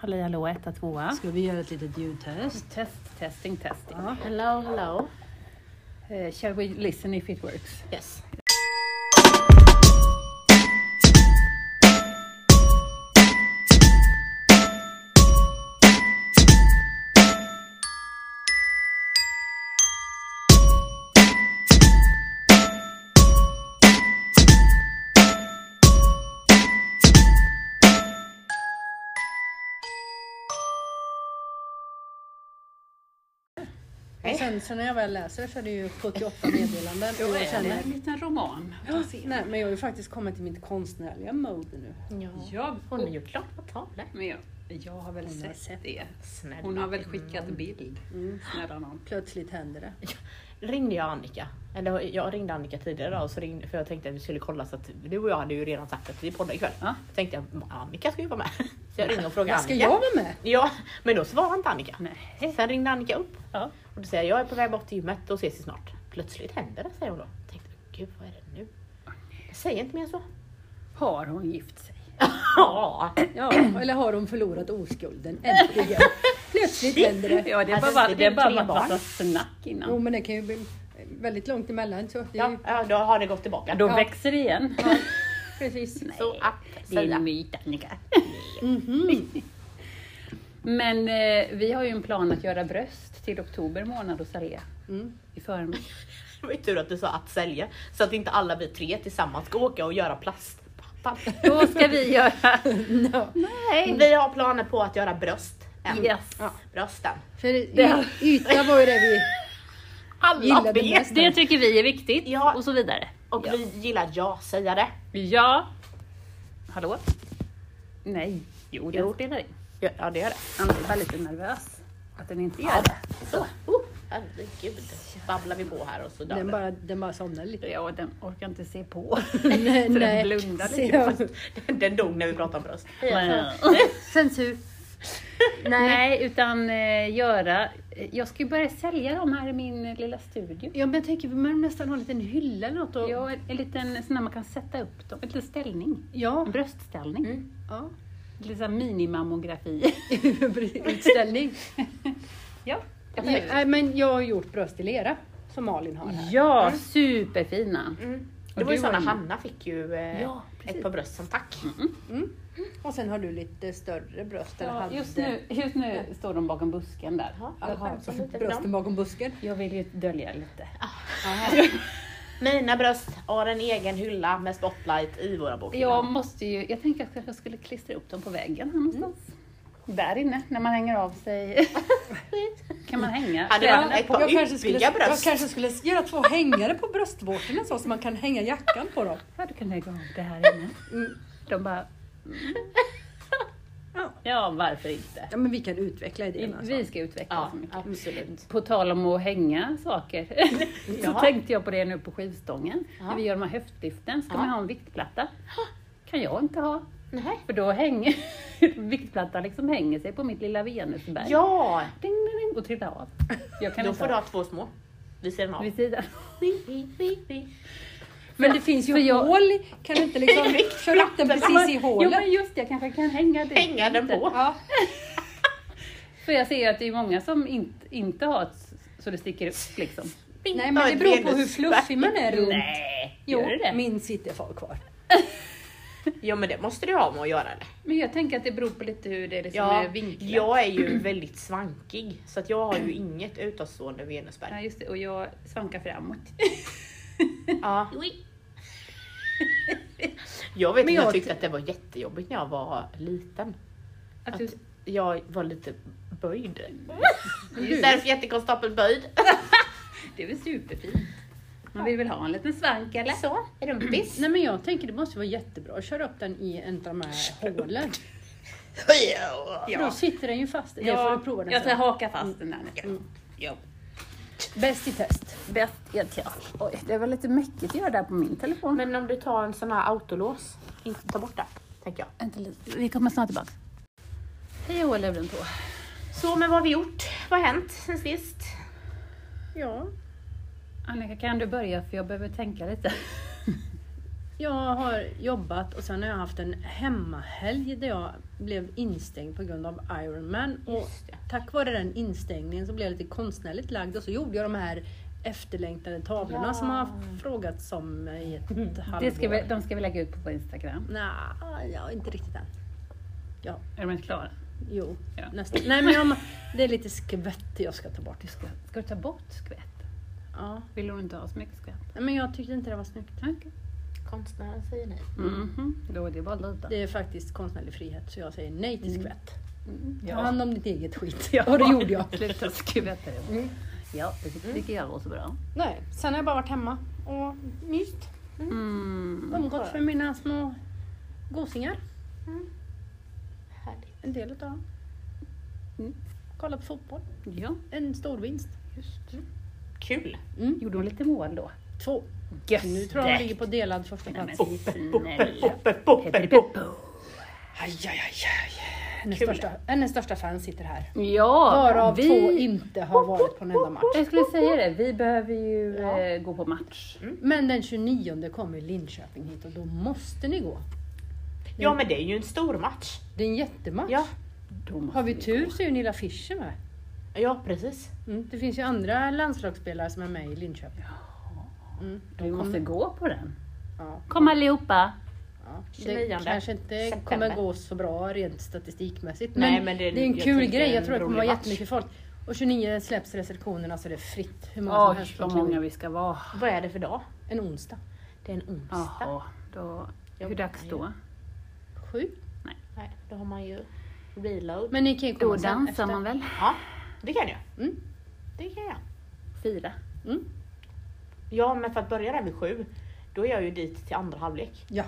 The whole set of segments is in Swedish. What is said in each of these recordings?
Halli hallå, etta, tvåa. Ska vi göra ett litet ljudtest? Test, testing, testing. Ja. Hello, hello. Eh, shall we listen if it works? Yes. Sen så när jag väl läser så är det ju 78 meddelanden. Och jag är det känner, en liten roman. nej, men jag har ju faktiskt kommit till mitt konstnärliga mode nu. Ja. Ja, Hon är ju klart på tavlor. men jag, jag har väl Hon har sett, sett. det. Snälla. Hon har väl skickat bild. Mm. Snälla. Plötsligt händer det. Ringde jag Annika. Eller jag ringde Annika tidigare idag så ringde, för jag tänkte att vi skulle kolla så att du och jag hade ju redan sagt att vi poddar ikväll. Ja. Då tänkte jag Annika ska ju vara med. Så jag ringde och frågade Ska Annika. jag vara med? Ja, men då svarade inte Annika. Nej. Sen ringde Annika upp Ja. och då säger jag, jag är på väg bort till gymmet och ses vi snart. Plötsligt händer det säger hon då. Jag tänkte, gud vad är det nu? Jag säger inte mer så. Har hon gift sig? Ja, Ja, eller har de förlorat oskulden? Äntligen! Plötsligt händer det. Ja, det är Alltså, bara, det det är bara massa snack Jo, innan. men det kan ju bli väldigt långt emellan. Så det ja, ju, ja, då har det gått tillbaka. Då Ja. växer det igen. precis. Så att Det är en myt Annika. Mhm. Men eh, vi har ju en plan att göra bröst till oktober månad hos Area Mm. i förmiddag. Det var ju tur att du sa att sälja så att inte alla vi tre tillsammans ska åka och göra plastpappan. Då ska vi göra... No. Nej! Vi har planer på att göra bröst. Än. Yes. Ja. Brösten. För Det- y- yta var ju det vi... Alla Gillade vet. mest. Det tycker vi är viktigt Ja. och så vidare. Och ja. vi gillar ja-sägare. Ja. Hallå? Nej. Jo, den Jo. spelar in. Ja, ja, det gör det. Anna är bara lite nervös att den inte gör Ja. det. Så. Oh, herregud. Babblar vi på här och så dör Den det. bara, den bara somnade lite. Ja, den orkar inte se på. nej, Så den blundar Så lite. jag- Den dog när vi pratade om bröst. Censur. Nej. Utan eh, göra... Jag ska ju börja sälja dem här i min eh, lilla studio. Ja, men jag tänker vi behöver nästan ha en liten hylla eller något. Och, Ja, en, en liten sån där man kan sätta upp dem. En liten ställning. ja. En bröstställning. Mm. ja. Lite sån här minimammografi. Utställning. ja. Ja, nej, men jag har gjort bröst i lera som Malin har här. Ja, superfina. Mm. Det var ju du så har när en- Hanna fick ju eh, Ja, ett par bröst som tack. Mm. Och sen har du lite större bröst. eller Ja, hade just, nu, just nu står de bakom busken där. Lite för brösten bakom busken. Jag vill ju dölja lite. Mina bröst har en egen hylla med spotlight i våra bokhyllor. Jag måste ju, jag tänkte att jag skulle klistra upp dem på väggen här någonstans. Där inne, när man hänger av sig. kan man hänga Hade kläderna man ett på? par Jag kanske, skulle, yppiga jag bröst. kanske skulle göra två hängare på bröstvårtorna så, så man kan hänga jackan på dem. Ja, du kan lägga av det här inne. Mm. De bara, Ja. ja varför inte? Ja, men vi kan utveckla idén. Alltså. Vi ska utveckla Ja, så mycket. absolut. På tal om att hänga saker, så Ja. tänkte jag på det nu på skivstången. Ja. När vi gör de här höftlyften ska Ja. man ha en viktplatta. kan jag inte ha. Nej. För då hänger viktplattan liksom hänger sig på mitt lilla Venusberg. Ja, Ding, ding, ding, och trillar av. Jag kan då får du ha två små vid sidan av. vid sidan. Men det finns ju För jag- hål. Kan du inte liksom köra upp den precis i Jo hålet? men just det, jag kanske kan hänga det. Hänga den på. Ja. För jag ser ju att det är många som inte, inte har ett, så det sticker upp liksom. Nej, men det beror på hur fluffig man är runt. Nej, Jo, gör det det? min sitter far kvar. Ja men det måste du ha med att göra det. Men jag tänker att det beror på lite hur det är, det som Ja, är vinklat. jag är ju väldigt svankig så att jag har ju inget utåtstående Ja, Venusberg. just det. Och jag svankar framåt. Ja. Jag vet Men att jag jag tyckte att det var jättejobbigt när jag var liten. Att Att jag var lite böjd. Därför jättekonstapel böjd. det är väl superfint. Man vill väl ha en liten svank eller? Så, rumpis. Nej men jag tänker det måste vara jättebra att köra upp den i en av de här hålen. För då sitter den ju fast. Det får du prova den jag ska haka fast den där nu. Mm. Ja. Bäst i test. Bäst i ett test. Oj, det var lite mäckigt att göra det här på min telefon. Men om du tar en sån här autolås, inte ta bort det, tänker jag. Vänta vi kommer snart tillbaka. Hej och luren på. Så, men vad har vi gjort? Vad har hänt sen sist? Ja. Annika, kan du börja för jag behöver tänka lite. Jag har jobbat och sen har jag haft en hemmahelg där jag blev instängd på grund av Ironman. Och tack vare den instängningen så blev jag lite konstnärligt lagd och så gjorde jag de här efterlängtade tavlorna Ja. som har frågats om i ett halvår. Det ska vi, de ska vi lägga ut på vår Instagram. Nej, ja, inte riktigt än. Ja, Är de inte klara? jo, Ja. nästan. Nej men jag, det är lite skvätt jag ska ta bort. Du ska, ska du ta bort skvätt? Ja. Vill hon inte ha så mycket skvätt? Nej, Men jag tyckte inte det var snyggt. Okej. Konstnären säger nej. Mhm. Då är det bara lite. Det är faktiskt konstnärlig frihet så jag säger nej till Mm. skvätt. Mm, Ta hand om ditt eget skit. Ja. Och det gjorde jag. Sluta skvätta det. Mm. Ja, det tycker tycker jag så bra. Nej, sen har jag bara varit hemma och myst. Mm. Umgåtts med mina små gosingar. Härligt. En del utav dem. Mm. Kollat på fotboll. Ja, En stor vinst. just. Kul! Mm. Gjorde hon lite mål då? Två. Gött! Nu tror jag hon ligger på delad första plats. Aj, aj, aj, aj. Hennes största, hennes största fan sitter här. Ja, Varav vi... två inte har varit på en enda match. Jag skulle säga det, vi behöver ju Ja. eh, gå på match. Men den 29 kommer Linköping hit och då måste ni gå. Ja men det är ju en stor match. Det är en jättematch. Ja, Har vi gå. tur så är ju Nilla Fischer med. Ja precis. Mm. Det finns ju andra landslagsspelare som är med i Linköping. Mm. Vi De måste kommer- gå på den. Ja. Kom allihopa! Ja, 29 det kanske inte september. kommer gå så bra rent statistikmässigt. Nej, men, men det- det är en kul grej. en Jag tror det kommer vara jättemycket folk. Och 29 släpps restriktionerna så det är fritt. Hur många som Oj, helst vad många vi ska vara. Vad är det för dag? En onsdag. Det är en onsdag. Jaha, då... Hur dags då? Sju. Nej, då har man ju reload. Men ni kan ju komma Då dansar man väl? Ja, det kan jag. Mm. Det kan jag. Fira. Ja, men för att börja där vid sju, då är jag ju dit till andra halvlek. Ja,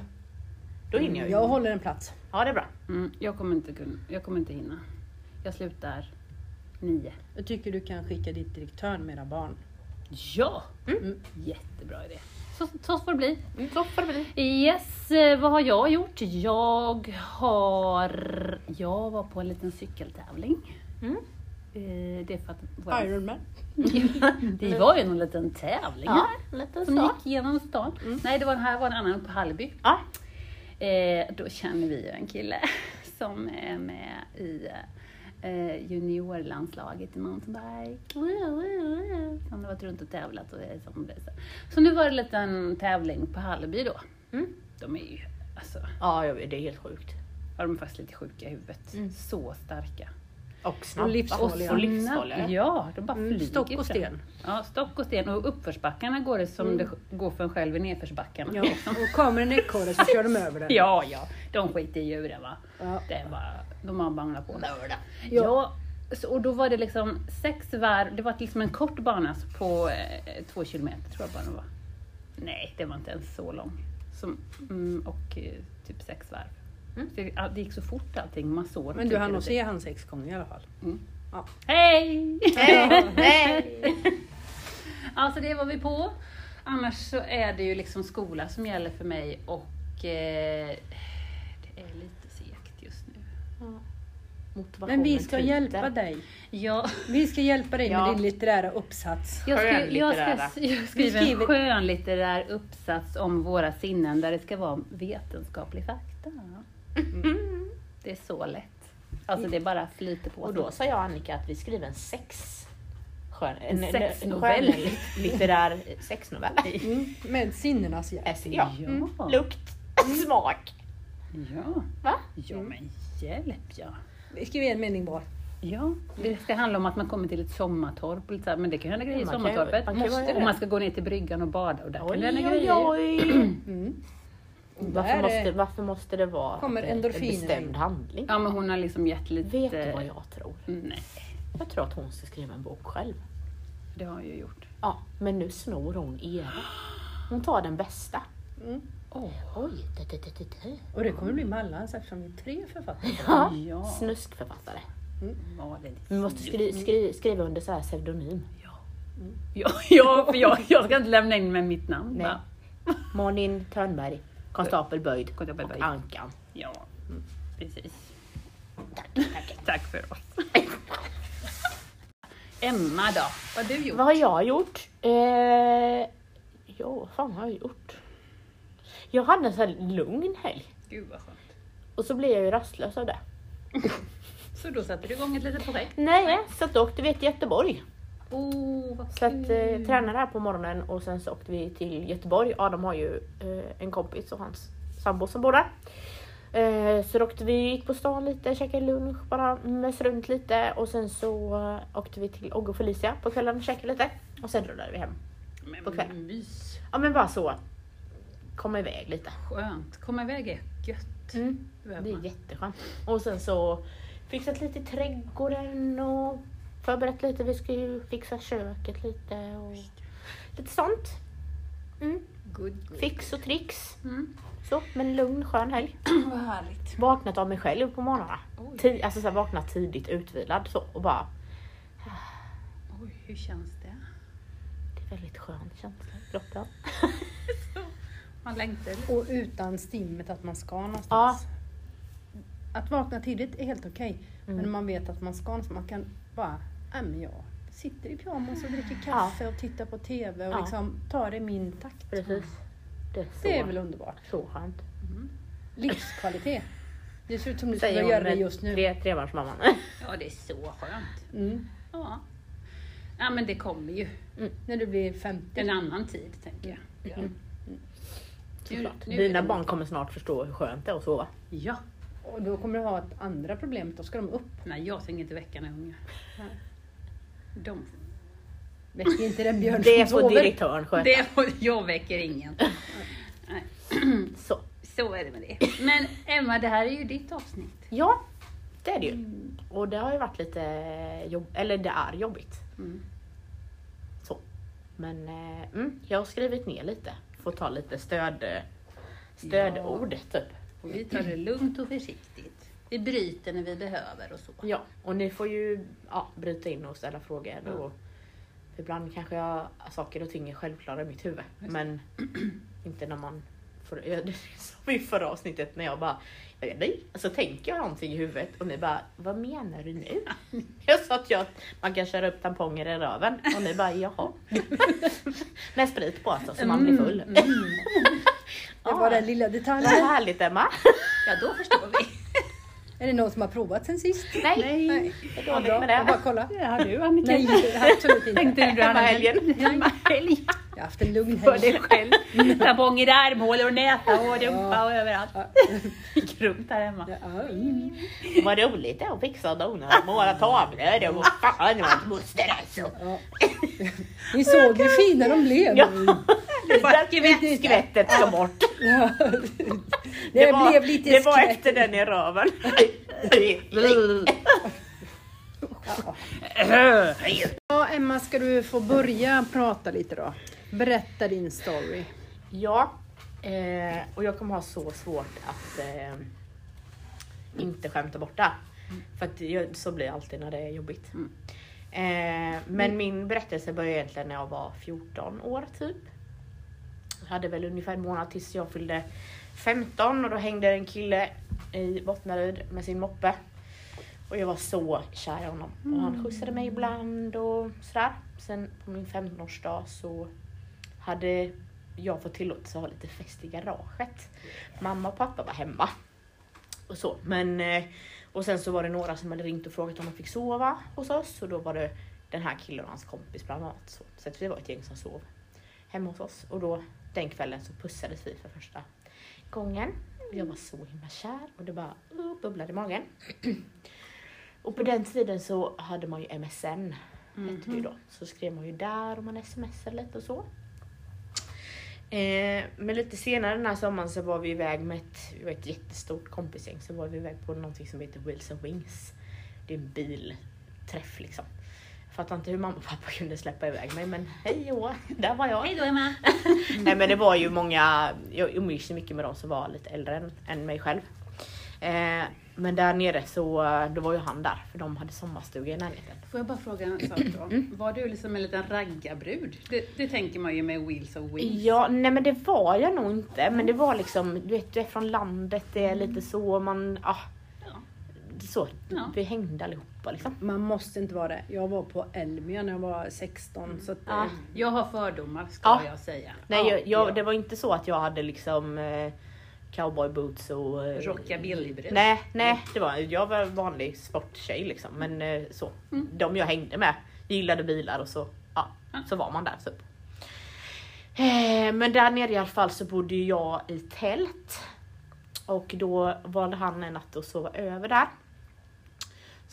Då hinner jag ju. jag håller en plats. Ja, det är bra. Mm, jag, kommer inte kunna, jag kommer inte hinna. Jag slutar nio. Jag tycker du kan skicka dit direktören med era barn. Ja! Mm. Jättebra idé. Så, så får det bli. Så får det bli. Yes, eh, vad har jag gjort? Jag har... Jag var på en liten cykeltävling. Mm. Eh, Det är för att... Ironman. Det var ju någon liten tävling Ja, här. lite Som så. gick genom stan. Nej, det var, här var en annan på Hallby. Ja, Eh, då känner vi ju en kille som är med i eh, juniorlandslaget i mountainbike. Som har varit runt och tävlat och som det så. Så nu var det en liten tävling på Hallby då. Mm. De är ju, alltså, ja det är helt sjukt. ja, de är faktiskt lite sjuka i huvudet. Mm. Så starka. Och snabba. livsfarliga. Och livsfarliga. Ja, de bara Mm, flyger stock och fram. sten. Ja, stock och sten. Och uppförsbackarna går det som det går för en själv i nedförsbackarna. Ja. Och kommer en ekorre så kör de över den. ja, ja. De skiter i djuren va. Ja. Det är bara, de har banglat på. Nörda. Ja, så, och då var det liksom sex varv, det var liksom en kort bana så på eh, två kilometer tror jag bara den var. Nej, det var inte ens så lång. Som, mm, och eh, typ sex varv. Mm. Det, ja, det gick så fort allting, man såg Men du typ hann hela nog se han sex gånger i alla fall. Mm. Ja. Hej! Hej! Hej! Alltså det var vi på. Annars så är det ju liksom skola som gäller för mig och eh, det är lite segt just nu. Motivationen Men vi ska tryter. hjälpa dig. Ja, Vi ska hjälpa dig Ja. med din litterära uppsats. jag, skri- jag, ska, Skönlitterära. jag skriver en skriver- skönlitterär uppsats om våra sinnen där det ska vara vetenskaplig fakta. Mm. Det är så lätt. Alltså det bara flyter på. Och då sa jag och Annika att vi skriver en sex skön, En sexnovell. litterär sexnovell. Mm. Med sinnenas hjälp. S- Ja. Mm. Lukt, smak. Ja. Va? ja, men hjälp ja. Vi skriver en mening var. Ja, det ska handla om att man kommer till ett sommartorp, lite så här, men det kan ju hända grejer i Man kan sommartorpet. man kan Måste, man ska gå ner till bryggan och bada och där kan det Oj, hända oj, grejer. oj. Mm. Varför, måste, varför måste det vara Kommer en bestämd in. handling? Ja, men hon har liksom gett lite... Vet du vad jag tror? Nej, Jag tror att hon ska skriva en bok själv. det har jag ju gjort. Ja, men nu snor hon era. Hon tar den bästa. Mm. Åh, Oj, det, det, det, det. Och det kommer bli Mallans eftersom vi är tre författare. Ja. Ja. Snuskförfattare. det Vi måste skri, skri, skriva under så här pseudonym. Ja. Ja, ja, för jag, jag ska inte lämna in med mitt namn. Nej. Malin Törnberg, konstapel Böjd Konstapel och Böjd. Ankan. Ja, precis. Tack, tack. Tack för oss. Emma då, vad har du gjort? Vad har jag gjort? Eh, ja, vad fan har jag gjort? Jag hade en sån här lugn helg. Gud vad skönt. Och så blev jag ju rastlös av det. Så då satte du igång ett litet projekt? Nej, så då åkte vi till Göteborg. Oh, vad Så att eh, tränade här på morgonen och sen så åkte vi till Göteborg. Adam har ju eh, en kompis och hans sambo som bor där. Eh, så då åkte vi, gick på stan lite, käkade lunch, bara mös runt lite och sen så eh, åkte vi till Ogge och Felicia på kvällen och käkade lite. Och sen rullade vi hem. Men på kvällen. mys. Ja men bara så, komma iväg lite. Skönt. Komma iväg är gött. Mm. Det är jätteskönt. Och sen så fixat lite i trädgården och förberett lite. Vi ska ju fixa köket lite och lite sånt. Mm. Good, good. Fix och tricks. Mm. Så, men lugn skön helg. Vad härligt. Vaknat av mig själv på morgnarna. Oj. Ti- alltså så här, vaknat tidigt utvilad så och bara, Oj, hur känns det? det är väldigt skön känsla i kroppen. Man längtar. Och utan stimmet att man ska någonstans. Att vakna tidigt är helt okej. Mm. Men man vet att man ska någonstans. Man kan bara, nej men jag sitter i pyjamas och dricker kaffe och tittar på TV och Ja. liksom tar det i min takt. Precis. Det är så, Det är väl underbart. så skönt. Livskvalitet. Det ser ut som du skulle göra det just nu. Tre, trebarnsmamman. Ja, det är så skönt. Mm. Ja. Ja, men det kommer ju. När du blir 50. En annan tid, tänker jag. Ja. Mm. Nu- nu Dina barn kommer snart förstå hur skönt det är att sova. Ja. Och då kommer du ha ett andra problem. Då ska de upp. Nej, jag tänker inte väcka några ungar. De, Väcker inte den björn Det får direktören sköta. det, jag väcker ingen. Så. Så är det med det. Men Emma, det här är ju ditt avsnitt. Ja, det är det ju. Och det har ju varit lite jobb, eller det är jobbigt. Mm. Så. Men eh, mm, jag har skrivit ner lite. Får ta lite stöd, stödord typ. Och vi tar det lugnt och försiktigt. Vi bryter när vi behöver och så. Ja, och ni får ju ja, bryta in och ställa frågor. Ja. Och ibland kanske jag saker och ting är självklara i mitt huvud. Just. Men inte när man får... Jag, vi i förra avsnittet när jag bara jag vet inte, så tänker jag någonting i huvudet och ni bara vad menar du nu? Jag sa att jag, man kan köra upp tamponger i röven och ni bara jaha. Med sprit på alltså så man blir full. Mm. Det var den lilla Vad detaljen. härligt Emma! Ja, då förstår vi. Är det någon som har provat sen sist? Nej, Nej. det är Ja, dåligt med Jag bara det. kolla. Det har du Annika. Nej, absolut inte. Tänkte du Hemmahelgen. Hemmahelg. Jag har haft en lugn För helg. dig själv. Tamponger i armhålor och näsa och rumpa och överallt. Gick runt här hemma. Mm. Vad roligt det är att fixa donar och måla tavlor och fan vad moster alltså. Ni såg hur fina de blev. Ja. Det där skvättet ska bort. Det, blev lite det var efter den i röven. Ja, Emma, ska du få börja prata lite då? Berätta din story. Ja, eh, och jag kommer ha så svårt att eh, inte skämta bort det. För att jag, så blir det alltid när det är jobbigt. Mm. Eh, men min berättelse började egentligen när jag var 14 år typ. Jag hade väl ungefär en månad tills jag fyllde 15 och då hängde en kille i Bottnaryd med sin moppe. Och jag var så kär i honom. Och han skjutsade mig ibland och sådär. Sen på min 15-årsdag så hade jag fått tillåtelse att ha lite fest i garaget. Mamma och pappa var hemma. Och så. Men, eh, och sen så var det några som hade ringt och frågat om de fick sova hos oss. Och då var det den här killen och hans kompis bland annat. Så, så vi var ett gäng som sov hemma hos oss. Och då den kvällen så pussades vi för första gången. Och jag var så himla kär och det bara uh, bubblade i magen. och på den tiden så hade man ju MSN. Hette det ju då. Så skrev man ju där och man smsade lite och så. Eh, men lite senare den här sommaren så var vi iväg med ett, vi var ett jättestort kompisgäng. Så var vi iväg på någonting som heter and Wings. Det är en bilträff liksom. Fattar inte hur mamma och pappa kunde släppa iväg mig men hej och där var jag. Hej då Emma. Nej men det var ju många, jag umgicks mycket med de som var lite äldre än, än mig själv. Eh, men där nere så, då var ju han där för de hade sommarstuga i närheten. Får jag bara fråga en sak då? Var du liksom en liten raggarbrud? Det, det tänker man ju med Wheels of Wings. Ja, nej men det var jag nog inte. Men det var liksom, du vet, du är från landet, det är lite så, man, ah, Så, ja. vi hängde allihopa liksom. Man måste inte vara det. Jag var på Elmia när jag var 16. Mm. Så att, ja. Jag har fördomar ska ja. jag säga. Nej, jag, jag, det var inte så att jag hade liksom eh, cowboy boots och... Eh, Rockabillybrud? Nej, nej det var, jag var vanlig sporttjej liksom. Men eh, så, mm. de jag hängde med gillade bilar och så, ja, mm. så var man där typ. Eh, men där nere i alla fall så bodde jag i tält. Och då valde han en natt att sova över där.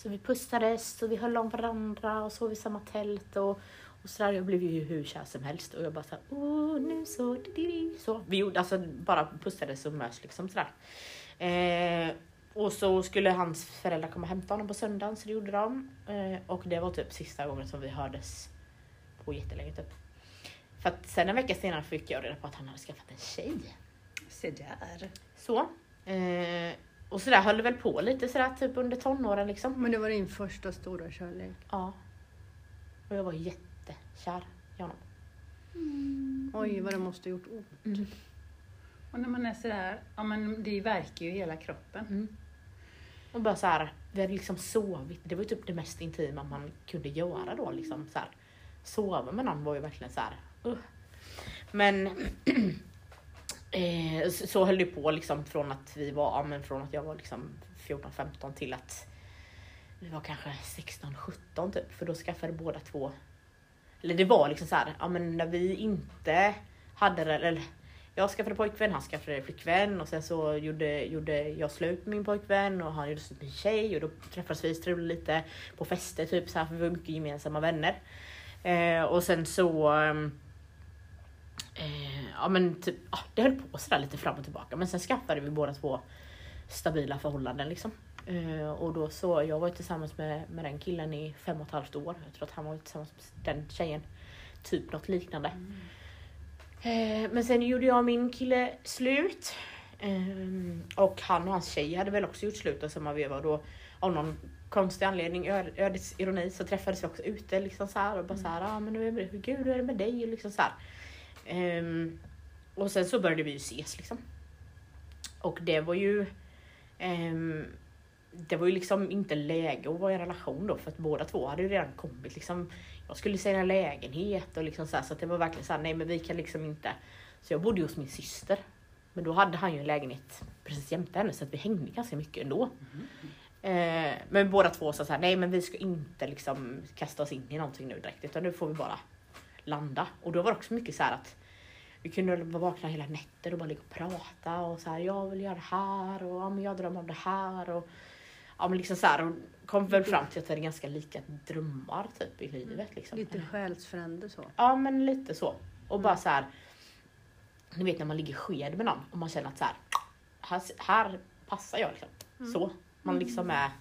Så vi pussades och vi höll om varandra och sov i samma tält och, och sådär. Jag blev ju hur kär som helst och jag bara såhär, åh nu så, så. Vi gjorde alltså bara pussades och mös liksom sådär. Eh, och så skulle hans föräldrar komma och hämta honom på söndagen så det gjorde de. Eh, och det var typ sista gången som vi hördes på jättelänge typ. För att sen en vecka senare fick jag reda på att han hade skaffat en tjej. Se där. Så. Eh, och sådär höll det väl på lite sådär typ under tonåren liksom. Men det var din första stora kärlek? Ja. Och jag var jättekär i honom. Mm. Oj vad det måste ha gjort ont. Mm. Och när man är sådär, ja men det verkar ju hela kroppen. Mm. Och bara såhär, vi hade liksom sovit, det var ju typ det mest intima man kunde göra då liksom. Så här, sova med någon var ju verkligen såhär, uh. Men eh, så, så höll det på liksom från att vi var, ja, men från att jag var liksom 14-15 till att vi var kanske 16-17 typ, för då skaffade båda två eller det var liksom så här, ja men när vi inte hade eller jag skaffade pojkvän, han skaffade flickvän och sen så gjorde, gjorde jag slut med min pojkvän och han gjorde slut med min tjej och då träffades vi strulade lite på fester typ så här, för vi var mycket gemensamma vänner. Eh, och sen så ehm, eh, ja men typ, ah, det höll på sådär lite fram och tillbaka men sen skaffade vi båda två stabila förhållanden liksom. Eh, och då så, jag var ju tillsammans med, med den killen i fem och ett halvt år. Jag tror att han var tillsammans med den tjejen. Typ något liknande. Mm. Eh, men sen gjorde jag och min kille slut. Eh, och han och hans tjej hade väl också gjort slut av samma veva och då av någon konstig anledning, ödets ironi, så träffades vi också ute liksom så här, och bara mm. så här, ah, men hur är det, gud hur är det med dig? Och liksom så um, och sen så började vi ju ses liksom. Och det var ju um, det var ju liksom inte läge att vara i en relation då för att båda två hade ju redan kommit liksom. Jag skulle sälja lägenhet och liksom så här, så att det var verkligen så här, nej men vi kan liksom inte. Så jag bodde hos min syster. Men då hade han ju en lägenhet precis jämte henne så att vi hängde ganska mycket ändå. Mm. Eh, men båda två sa såhär, nej men vi ska inte liksom kasta oss in i någonting nu direkt utan nu får vi bara landa. Och då var det också mycket så att vi kunde vakna hela nätter och bara ligga och prata och så här, jag vill göra det här och ja, men jag drömmer om det här. Och, ja, men liksom så här, och kom väl fram till att vi hade ganska lika drömmar typ i livet. Liksom. Lite själsfrände så? Ja men lite så. Och mm. bara så här, ni vet när man ligger sked med någon och man känner att så här, här, här passar jag liksom. Mm. Så. Man liksom är...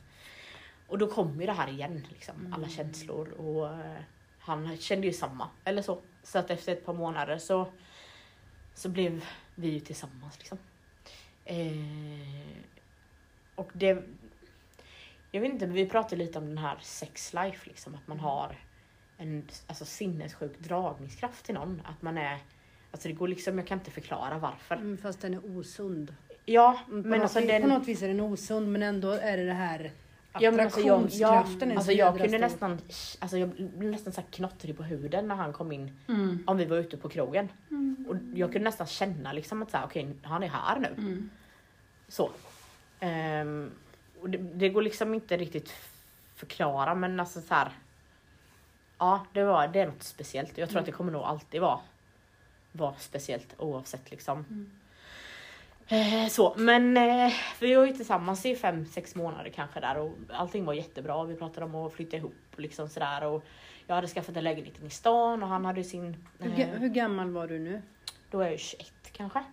Och då kommer ju det här igen, liksom, alla mm. känslor och uh, han kände ju samma, eller så. Så att efter ett par månader så, så blev vi ju tillsammans liksom. Eh, och det... Jag vet inte, vi pratade lite om den här sex life liksom, att man har en alltså, sinnessjuk dragningskraft till någon. Att man är... Alltså det går liksom, jag kan inte förklara varför. Mm, fast den är osund. Ja, mm, men alltså den... På något vis är den osund men ändå är det det här attraktionskraften. Ja, alltså jag, jag, kunde nästan, alltså jag blev nästan så knottrig på huden när han kom in. Mm. Om vi var ute på krogen. Mm. Och jag kunde nästan känna liksom att så här, okej, han är här nu. Mm. Så. Um, och det, det, går liksom inte riktigt förklara men alltså så här. Ja, det, var, det är något speciellt. Jag tror att det kommer nog alltid vara, vara speciellt oavsett liksom. Eh, så, men eh, vi var ju tillsammans i fem, sex månader kanske där och allting var jättebra. Vi pratade om att flytta ihop och liksom sådär och jag hade skaffat en lägenhet i stan och han hade sin... Eh, hur, hur, gammal var du nu? Då är jag 21 kanske.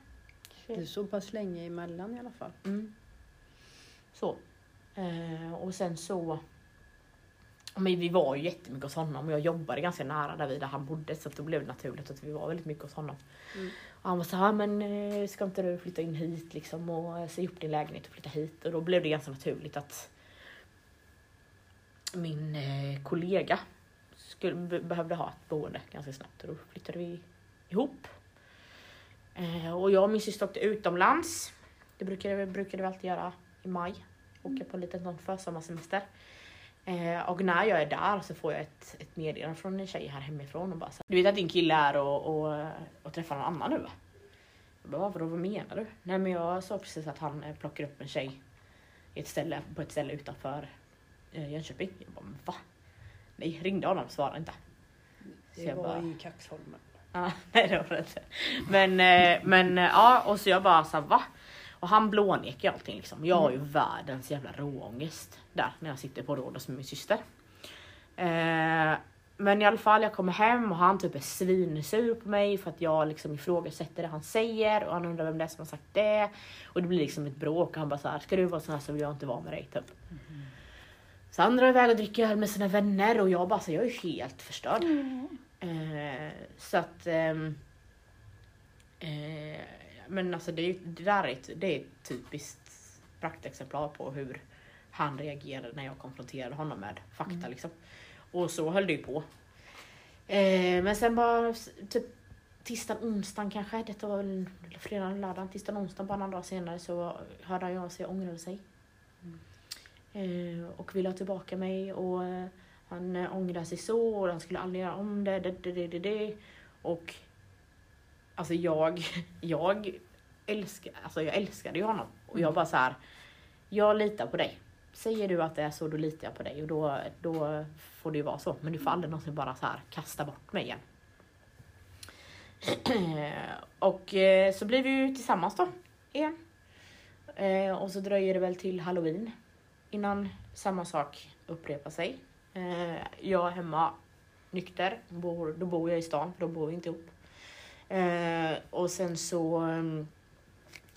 21. Det är så pass länge emellan i alla fall. Mm. Så. Eh, och sen så men vi var ju jättemycket hos honom och jag jobbade ganska nära där, där han bodde så då blev det naturligt att vi var väldigt mycket hos honom. Mm. Han var så här, men eh, ska inte du flytta in hit liksom och säga se upp din lägenhet och flytta hit? Och då blev det ganska naturligt att min eh, kollega skulle, behövde ha ett boende ganska snabbt och då flyttade vi ihop. Och jag och min syster åkte utomlands. Det brukade, brukade vi alltid göra i maj. åka på en liten sån försommarsemester. Eh, och när jag är där så får jag ett, ett meddelande från en tjej här hemifrån och bara så, Du vet att din kille är och, och, och träffar någon annan nu va? Jag bara, vadå, vad menar du? Nej men jag sa precis att han eh, plockar upp en tjej i ett ställe, på ett ställe utanför eh, Jönköping. Jag bara, men va? Nej, ringde honom, svarade inte. Så Det jag var bara- i Kaxholmen. Ja, nej det var det inte. Men, eh, men eh, ja, och så jag bara så va? Och han blånekar allting liksom. Jag har ju världens jävla råångest där när jag sitter på Rhodos med min syster. Eh, men i alla fall, jag kommer hem och han typ är svinsur på mig för att jag liksom ifrågasätter det han säger och han undrar vem det är som har sagt det. Och det blir liksom ett bråk och han bara så här, ska du vara så här så vill jag inte vara med dig typ. Så han drar iväg och dricker öl med sina vänner och jag bara så jag är helt förstörd. Eh, så att... ehm, eh, men alltså det, är det där är det är ett typiskt praktexemplar på hur han reagerade när jag konfronterade honom med fakta liksom. Och så höll det ju på. Eh, men sen bara typ tisdagen, onsdagen kanske, detta var väl fredagen, lördagen, tisdagen, onsdagen, bara några dagar senare så hörde han av sig och ångrade sig. Eh, och ville ha tillbaka mig och eh, han ångrade sig så och han skulle aldrig göra om det, det, det, det, det, det. Och alltså jag, jag älskar, alltså jag älskade ju honom och jag bara så här. jag litar på dig. Säger du att det är så, då litar jag på dig och då, då får det ju vara så. Men du får aldrig någonsin bara så här kasta bort mig igen. och eh, så blir vi ju tillsammans då igen. Eh, och så dröjer det väl till halloween innan samma sak upprepar sig. Eh, jag är hemma nykter, då bor jag i stan, då bor vi inte ihop. Eh, och sen så um,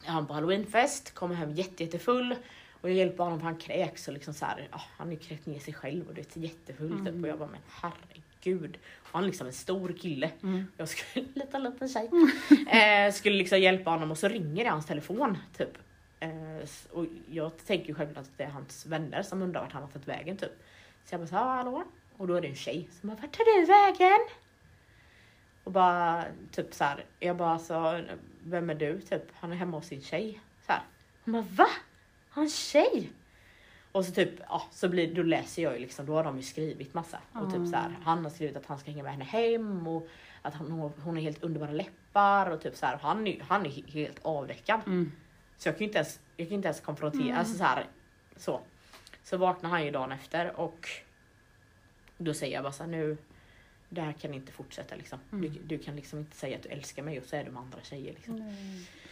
är han på halloweenfest, kommer hem jätte, jättefull och jag hjälper honom för han kräks och liksom så här, ah, han ju kräkt ner sig själv och det är jättefull typ och jag bara men herregud. Och han är liksom en stor kille. Jag skulle, liten liten tjej. Eh, skulle liksom hjälpa honom och så ringer det hans telefon typ. Eh, och jag tänker ju självklart att det är hans vänner som undrar vart han har tagit vägen typ. Så jag bara så hallå? Och då är det en tjej som bara, vart tar du vägen? Och bara typ så här, jag bara alltså, vem är du? Typ, han är hemma hos sin tjej. Så här. Hon bara, va? Har en tjej? Och så typ, ja, så blir, då läser jag ju liksom, då har de ju skrivit massa. Och typ så här, han har skrivit att han ska hänga med henne hem och att han, hon, hon har helt underbara läppar och typ så här, och han är han är he- helt avdäckad. Mm. Så jag kan ju inte ens, jag kan inte ens konfrontera, alltså så här, så. Så vaknar han ju dagen efter och då säger jag bara så här, nu, det här kan inte fortsätta liksom. Du, du kan liksom inte säga att du älskar mig och så är du med andra tjejer liksom.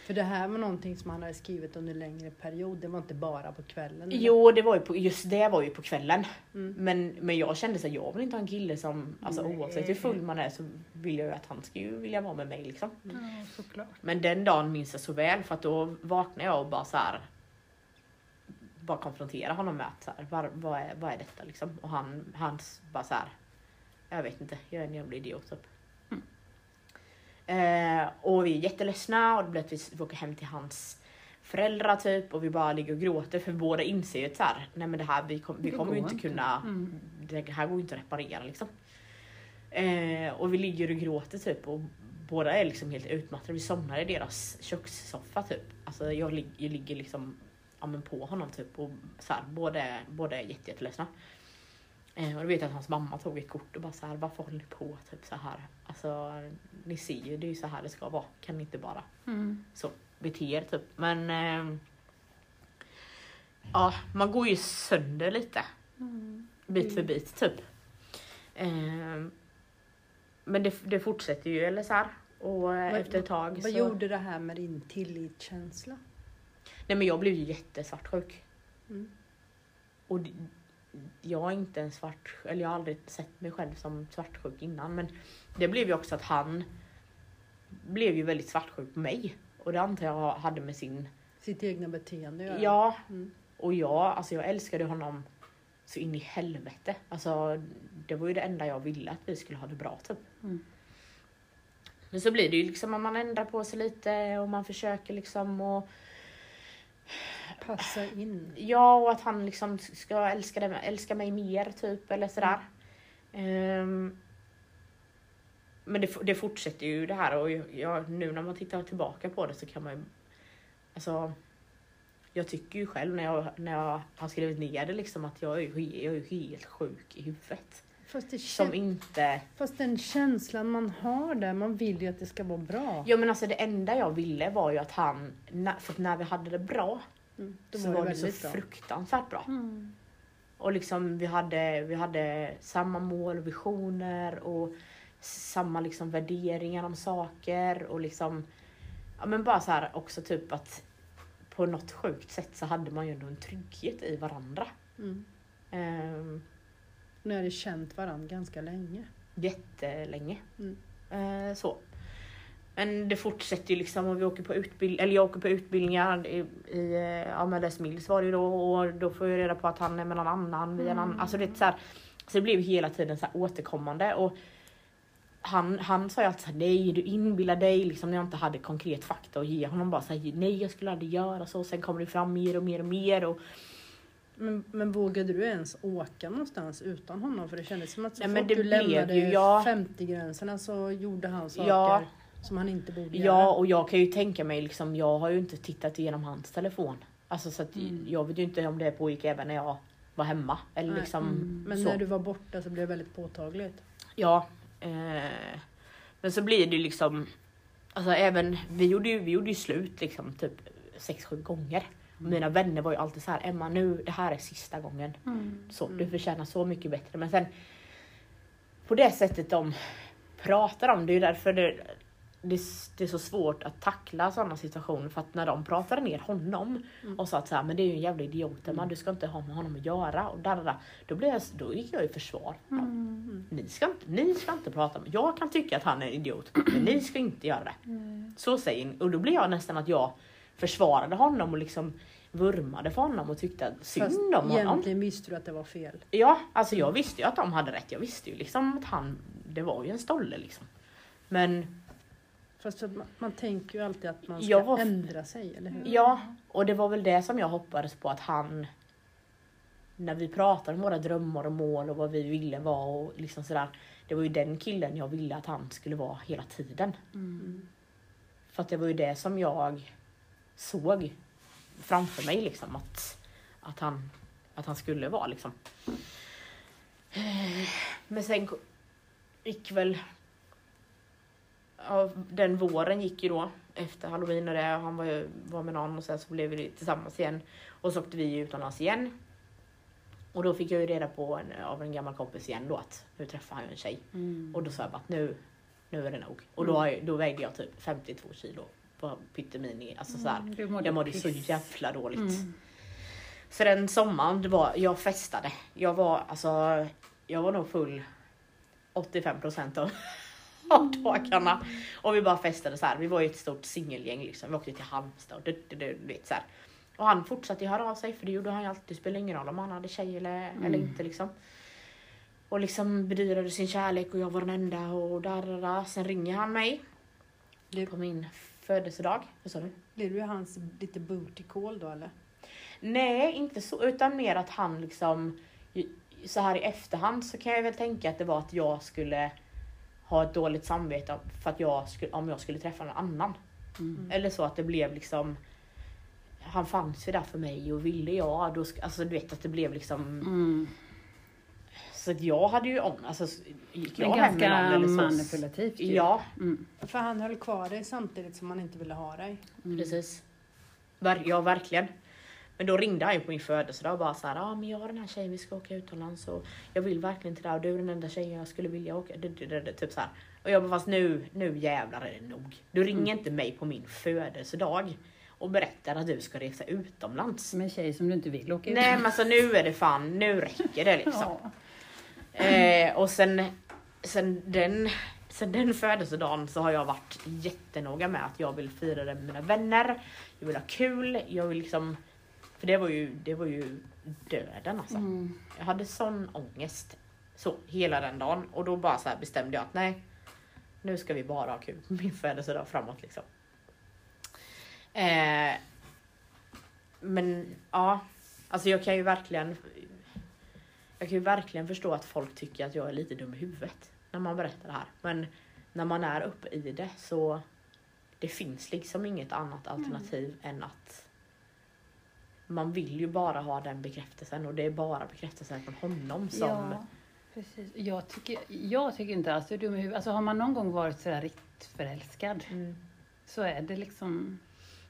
För det här var någonting som han hade skrivit under längre period. Det var inte bara på kvällen. eller? Jo, det var ju på, just det var ju på kvällen. Mm. Men, men jag kände så här, jag vill inte ha en kille som, alltså Nej. oavsett hur full man är så vill jag ju att han ska ju vilja vara med mig liksom. Såklart. Men den dagen minns jag så väl för att då vaknade jag och bara så här. Bara konfrontera honom med att så här, var, vad, är, vad är detta liksom? Och han, han bara så här. Jag vet inte, jag är en jävla idiot typ. Eh, och vi är jätteledsna och det blir att vi vi åker hem till hans föräldrar typ och vi bara ligger och gråter för båda inser ju att så här, nej men det här vi, kom, vi kommer ju inte kunna, Mm. det här går ju inte att reparera liksom. Eh, och vi ligger och gråter typ och båda är liksom helt utmattade. Vi somnar i deras kökssoffa typ. Alltså jag, lig- jag ligger liksom ja, men på honom typ och så här, båda, är- båda är jätte, jätteledsna. Eh, och du vet att hans mamma tog ett kort och bara så här, varför håller ni på typ så här? Alltså ni ser ju, det är ju så här det ska vara. Kan ni inte bara Mm. så bete er typ. Men eh, ja, man går ju sönder lite. Bit för bit typ. Eh, men det, det fortsätter ju eller så här. Och eh, Vad- efter ett tag Vad så... gjorde det här med din tillitskänsla? Nej men jag blev ju jättesvartsjuk. Mm. Och jag är inte en svart, eller jag har aldrig sett mig själv som svartsjuk innan men det blev ju också att han blev ju väldigt svartsjuk på mig. Och det antar jag hade med sin, Sitt egna beteende ja, Mm. och jag, alltså jag älskade honom så in i helvete. Alltså det var ju det enda jag ville att vi skulle ha det bra typ. Mm. Men så blir det ju liksom att man ändrar på sig lite och man försöker liksom och Passa in. Ja, och att han liksom ska älska, det, älska mig mer typ eller sådär. Ehm, men det, det fortsätter ju det här och jag, nu när man tittar tillbaka på det så kan man ju... Alltså, jag tycker ju själv när jag, när jag har skrivit ner det liksom att jag är, jag är helt sjuk i huvudet. Som inte... fast den känslan man har där, man vill ju att det ska vara bra. Ja men alltså det enda jag ville var ju att han, för att när vi hade det bra Mm, så var det var det så bra. fruktansvärt bra. Mm. Och liksom vi hade, vi hade samma mål och visioner och samma liksom värderingar om saker och liksom Ja men bara så här också typ att på något sjukt sätt så hade man ju ändå en trygghet i varandra. Mm. Ehm, Ni hade känt varandra ganska länge. jättelänge. Mm. Eh, så. Men det fortsätter ju liksom och vi åker på utbildning, eller jag åker på utbildningar i, i eh, ja men Les Mills var det ju då och då får jag reda på att han är med någon annan via annan, alltså det så här, så det blev hela tiden så här återkommande och han, han sa ju alltid såhär, nej du inbillar dig liksom när jag inte hade konkret fakta att ge honom bara såhär, nej jag skulle aldrig göra så, sen kommer det fram mer och mer och mer och Men, men vågade du ens åka någonstans utan honom? För det kändes som att så Nej, fort du lämnade ju- ja. 50-gränserna så gjorde han saker Ja. som han inte borde Ja göra. och jag kan ju tänka mig liksom, jag har ju inte tittat igenom hans telefon. Alltså så att Mm. jag vet ju inte om det pågick även när jag var hemma. Eller Nej. liksom Mm. Men så. när du var borta så blev det väldigt påtagligt. Ja. Eh, men så blir det ju liksom, alltså även, vi gjorde ju, vi gjorde ju slut liksom typ sex sju gånger. Och mina vänner var ju alltid så här, Emma nu, det här är sista gången. Mm. Så, Du förtjänar så mycket bättre. Men sen på det sättet de pratar om det, är därför det, det, det är så svårt att tackla sådana situationer. För att när de pratade ner honom och sa att så här, men det är ju en jävla idiot Emma, du ska inte ha med honom att göra. Och där, där, där. Då, blev jag, då gick jag i försvar. Mm. ni, ska inte, ni ska inte prata med Jag kan tycka att han är en idiot, men ni ska inte göra det. Mm. Så säger ni. Och då blir jag nästan att jag försvarade honom och liksom vurmade för honom och tyckte synd Fast om honom. egentligen visste du att det var fel. Ja, alltså jag visste ju att de hade rätt. Jag visste ju liksom att han, det var ju en stolle liksom. Men Fast man, man tänker ju alltid att man ska var- ändra sig, eller hur? ja, och det var väl det som jag hoppades på att han, när vi pratade om våra drömmar och mål och vad vi ville vara och liksom sådär. Det var ju den killen jag ville att han skulle vara hela tiden. Mm. För att det var ju det som jag såg framför mig liksom att, att, han, att han skulle vara liksom. Eh, Men sen gick väl ja, den våren gick ju då efter halloween och det, han var, ju, var med någon och sen så blev vi tillsammans igen och så åkte vi utomlands igen. Och då fick jag ju reda på en, av en gammal kompis igen då att nu träffar han ju en tjej. Mm. Och då sa jag bara att nu, nu är det nog. Och då, jag, då vägde jag typ 52 kilo på pyttemini. Alltså så här, Mm, du mådde jag mådde så piss. jävla dåligt. Mm. Så den sommaren, det var, jag festade. Jag var alltså, jag var nog full 85% av, av dagarna. Och vi bara festade så här. Vi var ju ett stort singelgäng liksom. Vi åkte till Halmstad och du, du, du, du vet så här. Och han fortsatte ju höra av sig för det gjorde han ju alltid. Det spelar ingen roll om han hade tjej eller, eller inte liksom. Och liksom bedyrade sin kärlek och jag var den enda och där, där, där. Sen ringer han mig Blev, på min födelsedag. Vad sa du? blev du hans lite booty call då eller? Nej, inte så, utan mer att han liksom så här i efterhand så kan jag väl tänka att det var att jag skulle ha ett dåligt samvete för att jag skulle, om jag skulle träffa någon annan. Mm. Eller så att det blev liksom han fanns ju där för mig och ville jag, då, alltså du vet att det blev liksom Mm. Så att jag hade ju om, alltså gick jag Men hem med någon ganska eller så. manipulativt ju. Ja, Mm. För han höll kvar dig samtidigt som han inte ville ha dig. Mm. Precis. Ver- ja, verkligen. Men då ringde han ju på min födelsedag och bara så här, ja ah, men jag har den här tjejen, vi ska åka utomlands och jag vill verkligen till det här och du är den enda tjejen jag skulle vilja åka. Det, det, det, typ så här. Och jag bara, fast nu, nu jävlar är det nog. Du ringer inte mig på min födelsedag och berättar att du ska resa utomlands. Som en tjej som du inte vill åka ut Nej men alltså nu är det fan, nu räcker det liksom. Ja. Eh, och sen, sen, den, sen den födelsedagen så har jag varit jättenoga med att jag vill fira det med mina vänner. Jag vill ha kul, jag vill liksom... För det var ju, det var ju döden alltså. Mm. Jag hade sån ångest. Så, hela den dagen. Och då bara så bestämde jag att nej, nu ska vi bara ha kul på min födelsedag framåt liksom. Eh, men ja, alltså jag kan ju verkligen jag kan ju verkligen förstå att folk tycker att jag är lite dum i huvudet när man berättar det här. Men när man är uppe i det så det finns liksom inget annat alternativ än att man vill ju bara ha den bekräftelsen och det är bara bekräftelsen från honom som... Ja, precis. Jag tycker, jag tycker inte alls du är dum i huvudet. Alltså har man någon gång varit sådär riktigt förälskad Mm. så är det liksom...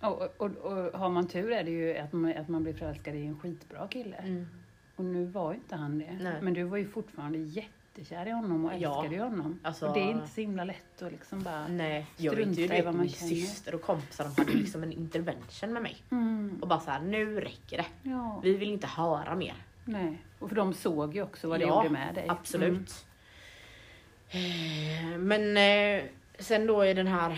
Och, och, och, och har man tur är det ju att man, att man blir förälskad i en skitbra kille. Mm. Och nu var inte han det. Nej. Men du var ju fortfarande jättekär i honom och Ja. älskade ju honom. Alltså- Och det är inte så himla lätt att liksom bara... Nej, jag vet Strunta ju i det. vad man Min känner. syster och kompisar de hade liksom en intervention med mig. Mm. Och bara så här, nu räcker det. Ja. Vi vill inte höra mer. Nej. Och för de såg ju också vad det Ja, gjorde med dig. Absolut. Eh, Men eh, sen då i den här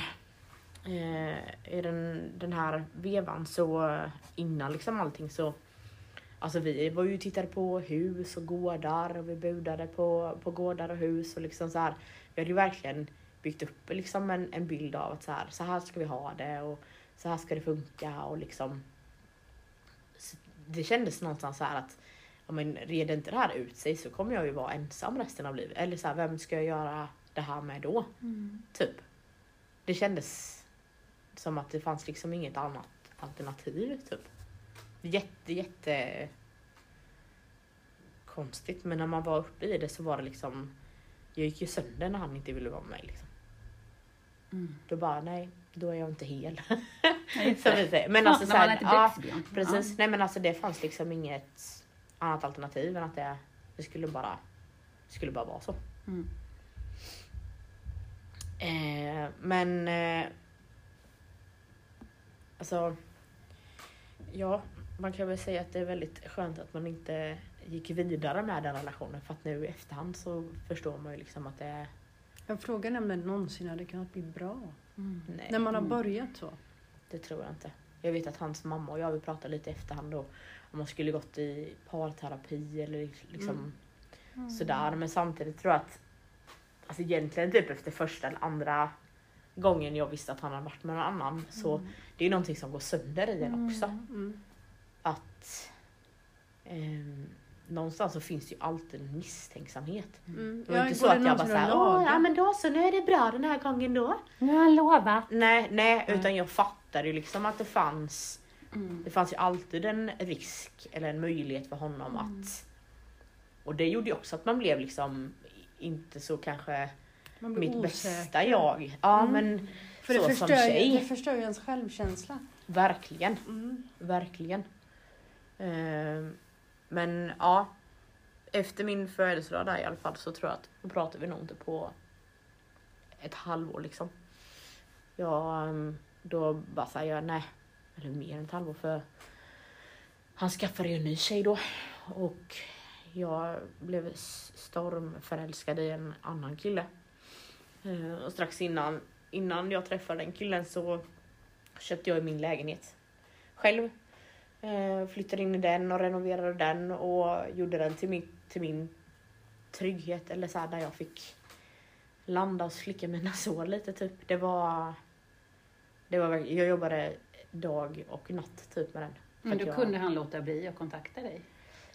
eh, i den, den här vevan så innan liksom allting så Alltså vi var ju och tittade på hus och gårdar och vi budade på, på gårdar och hus och liksom så här. Vi hade ju verkligen byggt upp liksom en, en bild av att så här, så här ska vi ha det och så här ska det funka och liksom Det kändes någonstans så här att ja, men reder inte det här ut sig så kommer jag ju vara ensam resten av livet. Eller så här, vem ska jag göra det här med då? Mm. Typ. Det kändes som att det fanns liksom inget annat alternativ. Typ. Jätte, jätte konstigt. Men när man var uppe i det så var det liksom jag gick ju sönder när han inte ville vara med mig. Liksom. Mm. Då bara, nej, då är jag inte hel. Som vi säger. Men alltså så här, ja, precis. Nej men alltså det fanns liksom inget annat alternativ än att det, det skulle bara det skulle bara vara så. Mm. Eh, men eh, alltså ja, man kan väl säga att det är väldigt skönt att man inte gick vidare med den relationen för att nu i efterhand så förstår man ju liksom att det är Jag frågar om det någonsin hade kunnat bli bra. Mm. nej, När man har Mm. börjat så. det tror jag inte. Jag vet att hans mamma och jag vi pratade lite i efterhand då om man skulle gått i parterapi eller liksom Mm. sådär. Men samtidigt tror jag att alltså egentligen typ efter första eller andra gången jag visste att han hade varit med någon annan så det är ju någonting som går sönder i en också. Mm. Att ehm, någonstans så finns det ju alltid en misstänksamhet. Mm. Det var inte så det att jag bara såhär, åh ja men då så, nu är det bra den här gången då. Nu har han lovat. Nej, nej, utan jag fattade ju liksom att det fanns Mm. det fanns ju alltid en risk eller en möjlighet för honom Mm. att och det gjorde ju också att man blev liksom inte så kanske mitt osäker. bästa jag. Ja Mm. men För det så som förstör, ju, tjej. det förstör ju ens självkänsla. verkligen, Mm. verkligen. Ehm, men ja, efter min födelsedag där i alla fall så tror jag att då pratar vi nog inte på ett halvår liksom. Jag, ehm, då bara säger jag nej, eller mer än ett halvår för han skaffade ju en ny tjej då och jag blev stormförälskad i en annan kille. Eh, Och strax innan, innan jag träffade den killen så köpte jag min lägenhet själv. Eh, Flyttade in i den och renoverade den och gjorde den till min, till min trygghet eller så här, där jag fick landa och slicka mina sår lite typ. Det var, det var jag jobbade dag och natt typ med den. Men då jag- kunde han låta bli att kontakta dig.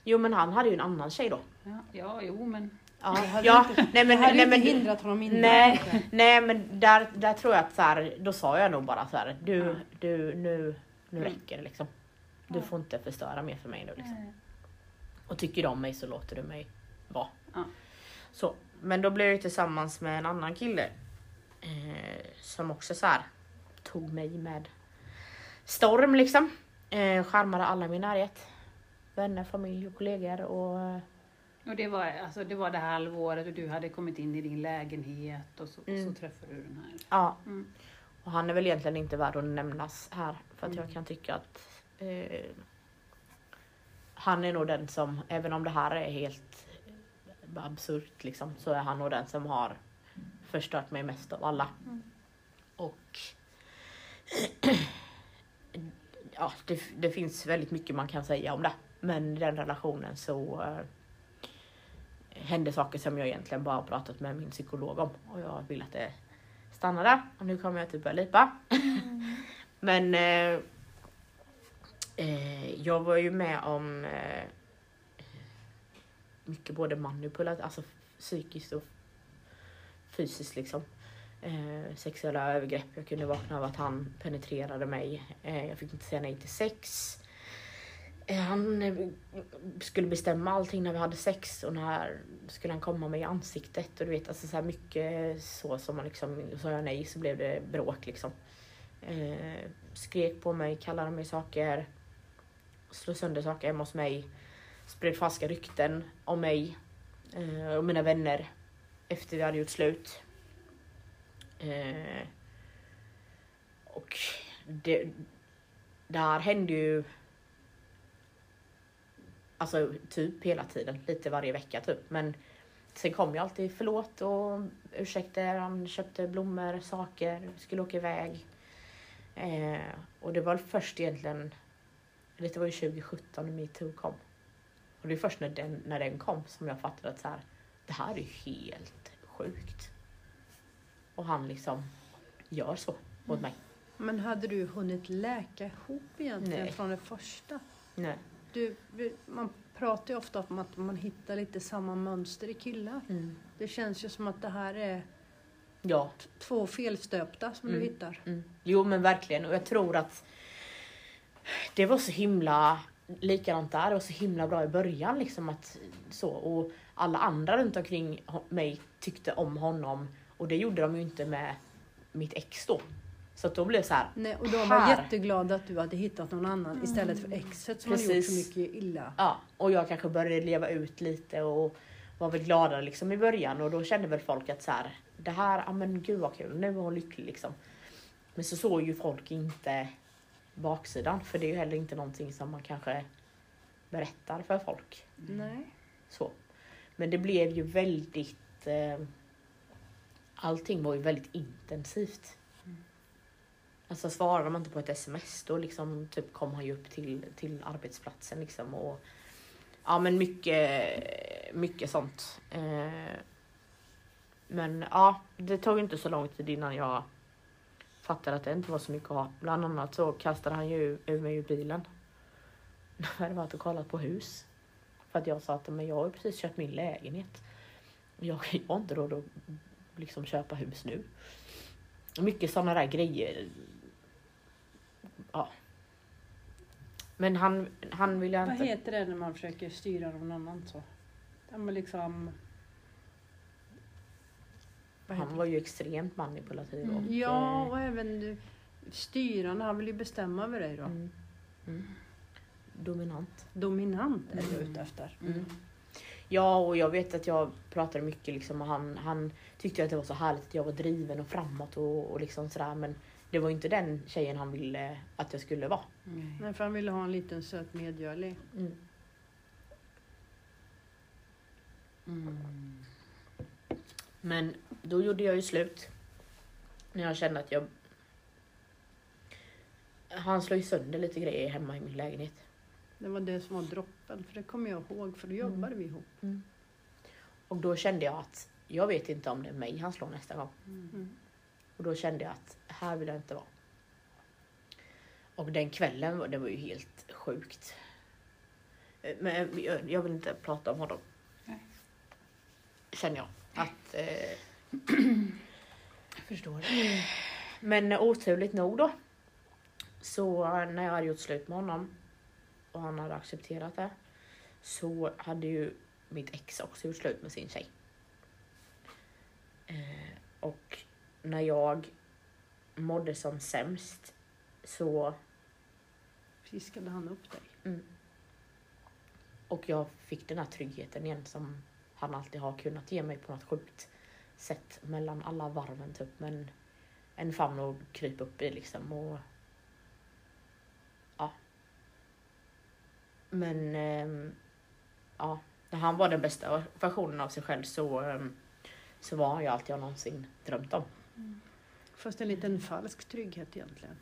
Jo men han hade ju en annan tjej då. Ja, ja jo men. Ja, ja inte- nej men, nej, inte men, hindrat honom innan. nej, nej men där, där tror jag att så här, då sa jag nog bara så här, du, Ja. du, nu, nu räcker det liksom. Du får inte förstöra mer för mig nu liksom. Och tycker du om mig så låter du mig vara. Så, men då blev jag tillsammans med en annan kille. Eh, som också så här tog mig med storm liksom. Eh, charmade alla i min närhet. Vänner, familj och kollegor och eh, Och det var, alltså, det var det här halvåret och du hade kommit in i din lägenhet och så, Mm. så träffade du den här. ja. Mm. Och han är väl egentligen inte värd att nämnas här för att Mm. jag kan tycka att eh, han är nog den som, även om det här är helt absurt liksom, så är han nog den som har förstört mig mest av alla. Mm. Och ja, det, det finns väldigt mycket man kan säga om det. Men i den relationen så eh, hände saker som jag egentligen bara pratat med min psykolog om och jag vill att det stannar där. Och nu kommer jag typ börja lipa. Men eh, eh, jag var ju med om eh, mycket både manipulerat, alltså psykiskt och fysiskt liksom. Eh, sexuella övergrepp. Jag kunde vakna av att han penetrerade mig. Eh, jag fick inte säga nej till sex. Eh, Han eh, skulle bestämma allting när vi hade sex och när skulle han komma mig i ansiktet och du vet alltså så här mycket så som man liksom, sa jag nej så blev det bråk liksom. Eh, skrek på mig, kallade mig saker, slå sönder saker hemma hos mig, spred falska rykten om mig eh, och mina vänner efter vi hade gjort slut. Eh, och det, det här hände ju Alltså typ hela tiden, lite varje vecka typ. Men sen kom ju alltid förlåt och ursäkter, han köpte blommor, saker, skulle åka iväg. Eh, och det var först egentligen, det var ju 2017 när metoo kom. Och det är först när den, när den kom som jag fattade att så här, det här är helt sjukt. Och han liksom gör så mot mig. Men hade du hunnit läka ihop egentligen Nej. från det första? Nej. Du, man pratar ju ofta om att man hittar lite samma mönster i killar. Mm. Det känns ju som att det här är Ja. två felstöpta som Mm. du hittar. Mm. Jo men verkligen och jag tror att det var så himla likadant där. Det var så himla bra i början liksom att så och alla andra runt omkring mig tyckte om honom och det gjorde de ju inte med mitt ex då. Så då blev det så här. Nej, och de var Här. jätteglada att du hade hittat någon annan istället för exet som hade gjort så Precis. mycket illa. Ja, och jag kanske började leva ut lite och var väl gladare liksom i början och då kände väl folk att så här, det här, ja men gud vad kul, nu är hon lycklig liksom. Men så såg ju folk inte baksidan för det är ju heller inte någonting som man kanske berättar för folk. Nej. Så. Men det blev ju väldigt, eh, allting var ju väldigt intensivt. Alltså svarade man inte på ett sms då liksom typ kom han ju upp till, till arbetsplatsen liksom och ja men mycket, mycket sånt. Eh, men ja, det tog inte så lång tid innan jag fattade att det inte var så mycket att ha. Bland annat så kastade han ju ur mig ur bilen. När jag hade varit och kollat på hus. För att jag sa att men jag har ju precis köpt min lägenhet. Jag jag har inte råd att liksom köpa hus nu. Mycket sådana där grejer. Ja. Men han, han vill jag Vad inte... heter det när man försöker styra någon annan så? Men liksom... Han var ju extremt manipulativ. Mm. Och? Ja, eh, och även styrande. Han vill ju bestämma över dig då. mm, mm. Dominant. Dominant är du Mm. ute efter. Mm. Ja, och jag vet att jag pratade mycket liksom och han, han tyckte att det var så härligt att jag var driven och framåt och, och liksom sådär men det var inte den tjejen han ville att jag skulle vara. Nej, för han ville ha en liten söt medgörlig. Mm. Mm. Men då gjorde jag ju slut. När jag kände att jag... Han slog ju sönder lite grejer hemma i min lägenhet. Det var det som var droppen. För det kommer jag ihåg, för då jobbade vi ihop. Och då kände jag att jag vet inte om det är mig han slår nästa gång. Mm. Och då kände jag att här vill jag inte vara. Och den kvällen, var- det var ju helt sjukt. Eh, Men jag- jag vill inte prata om honom. Nej. Känner jag. Att, eh, Jag förstår men oturligt nog då. Så när jag hade gjort slut med honom och han hade accepterat det. Så hade ju mitt ex också gjort slut med sin tjej. Eh, och när jag mådde som sämst så Fiskade han upp dig? Och jag fick den här tryggheten igen som han alltid har kunnat ge mig på något sjukt sätt mellan alla varven typ. Men en famn att krypa upp i liksom och ja. Men ehm, ja, när han var den bästa versionen av sig själv så, ehm, så var han ju allt jag någonsin drömt om. Fast en liten falsk trygghet egentligen.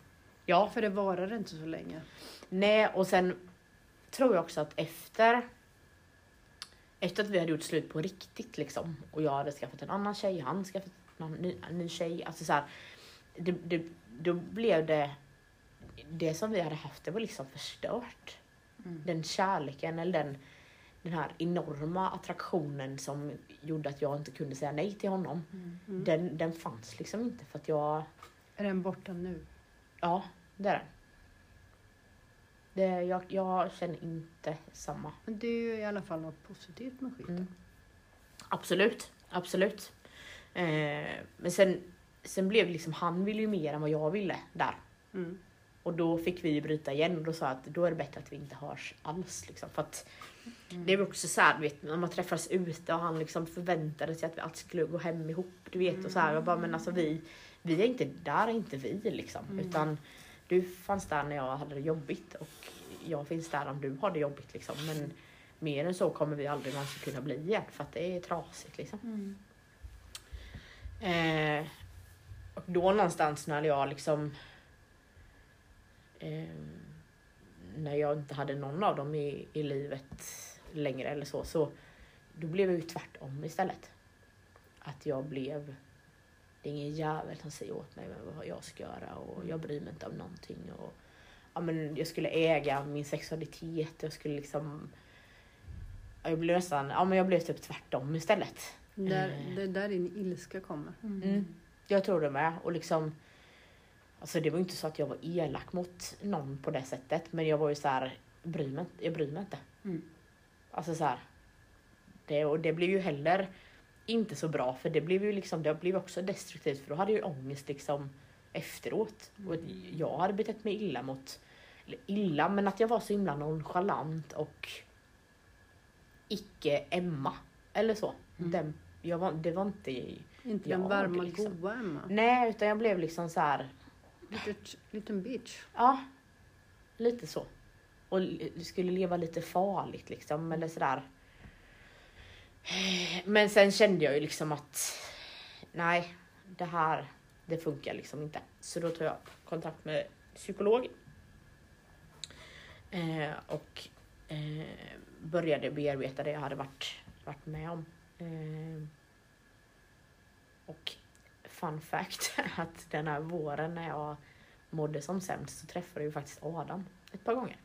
Ja, För det varade inte så länge. Nej, och sen tror jag också att efter efter att vi hade gjort slut på riktigt liksom och jag hade skaffat en annan tjej, han skaffat en ny, en ny tjej. Alltså så här, det, det, då blev det det som vi hade haft, det var liksom förstört. Mm. Den kärleken eller den, den här enorma attraktionen som gjorde att jag inte kunde säga nej till honom. Mm. Den, den fanns liksom inte för att jag, Är den borta nu? ja det är den. Det, jag, jag känner inte samma. Men det är ju i alla fall något positivt med skiten. Mm. Absolut, absolut. Eh, men sen, sen blev det liksom, han ville ju mer än vad jag ville där. Mm. Och då fick vi bryta igen och då sa jag att då är det bättre att vi inte hörs alls. Liksom. För att Mm. Det är också så här, du vet, när man träffas ute och han liksom förväntade sig att vi alltid skulle gå hem ihop. Du vet, och så här, jag bara, men alltså vi, vi är inte, där är inte vi liksom. Mm. Utan du fanns där när jag hade det jobbigt och jag finns där om du har det jobbigt liksom. Men mer än så kommer vi aldrig någonsin kunna bli igen för att det är trasigt liksom. Mm. Eh, och då någonstans när jag liksom eh, när jag inte hade någon av dem i, i livet längre eller så, så då blev jag ju tvärtom istället. Att jag blev det är ingen jävel som säger åt mig vad jag ska göra och jag bryr mig inte om någonting. Och, ja, men jag skulle äga min sexualitet, jag skulle liksom jag blev nästan, ja men jag blev typ tvärtom istället. Där, Eh. det är där din ilska kommer. Mm. Jag tror det med. Och liksom, alltså det var inte så att jag var elak mot någon på det sättet. Men jag var ju så här, bryr mig, inte- jag bryr mig inte. Mm. Alltså så här, det, och det blev ju heller inte så bra för det blev ju liksom, det blev också destruktivt för då hade jag ju ångest liksom efteråt. Och jag hade betett mig illa mot, eller illa, men att jag var så himla nonchalant och icke Emma. Eller så. Mm. Den, jag var, det var inte Inte den varma, liksom. goa Emma. Nej, utan jag blev liksom så här, liten bitch. ja, lite så. Och skulle leva lite farligt liksom, eller sådär. Men sen kände jag ju liksom att, nej, det här, det funkar liksom inte. Så då tog jag kontakt med psykolog. Eh, och eh, började bearbeta det jag hade varit, varit med om. Eh, och fun fact att den här våren när jag mådde som sämst så träffade jag ju faktiskt Adam ett par gånger.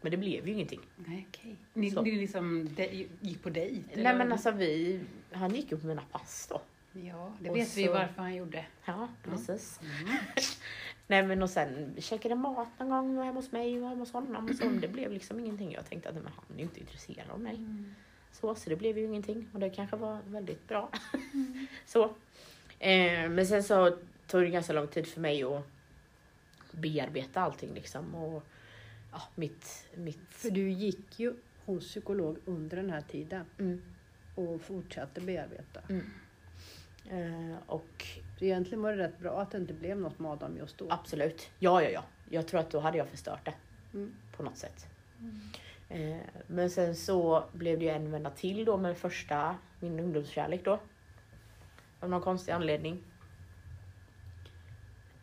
Men det blev ju ingenting. Nej, okej. Ni, Så. ni liksom de, gick på dejt? Nej eller? men alltså vi, han gick ju på mina pass då. Ja, det Och vet vi så- varför han gjorde. Ja, precis. Mm. Nej men och sen käkade mat någon gång, var hemma hos mig och hemma hos honom. Och så, det blev liksom ingenting. Jag tänkte att men han är ju inte intresserad av mig. Mm. Så, så det blev ju ingenting och det kanske var väldigt bra. så. Eh, men sen så tog det ganska lång tid för mig att bearbeta allting liksom. Och ja, mitt... mitt För du gick ju hos psykolog under den här tiden mm, och fortsatte bearbeta. eh, och egentligen var det rätt bra att det inte blev något med Adam just då. absolut, ja ja ja. Jag tror att då hade jag förstört det. Mm. på något sätt. Eh, men sen så blev det ju en vända till då med första, min ungdomskärlek då. Av någon konstig anledning.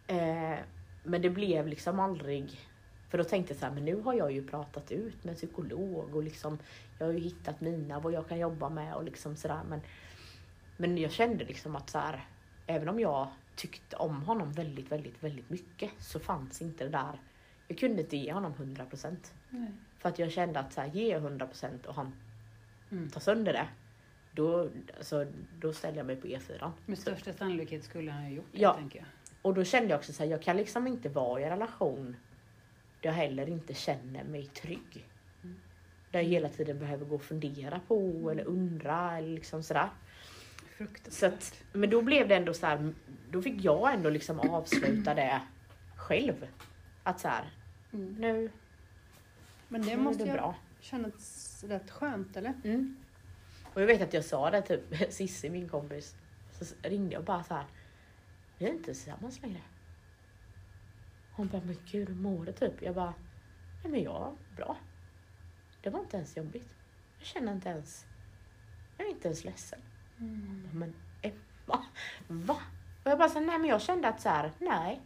Eh, men det blev liksom aldrig, för då tänkte jag så här, men nu har jag ju pratat ut med psykolog och liksom, jag har ju hittat mina, vad jag kan jobba med och liksom sådär. Men, men jag kände liksom att så här, även om jag tyckte om honom väldigt, väldigt, väldigt mycket så fanns inte det där jag kunde inte ge honom 100% Nej. för att jag kände att så här, ger jag 100% och han Mm. tar sönder det, då, alltså, då ställer jag mig på E4. Med största sannolikhet skulle han ha gjort det, Ja. tänker jag. Och då kände jag också så här, jag kan liksom inte vara i en relation jag heller inte känner mig trygg. Mm. Där jag hela tiden behöver gå och fundera på eller undra eller liksom sådär. Så att, men då blev det ändå så här, då fick jag ändå liksom avsluta det själv. Att så här, Mm. nu, Men nu det är måste det bra. kännas rätt skönt eller? Mm. Och jag vet att jag sa det typ, Cissi min kompis, så ringde jag bara så här. Vi är inte tillsammans längre. Hon bara, men gud hur mår du typ? Jag bara, nej men jag bra. Det var inte ens jobbigt. Jag känner inte ens, jag är inte ens ledsen. Mm. Jag bara, Men Emma, va? Och jag bara så nej men jag kände att så här, nej.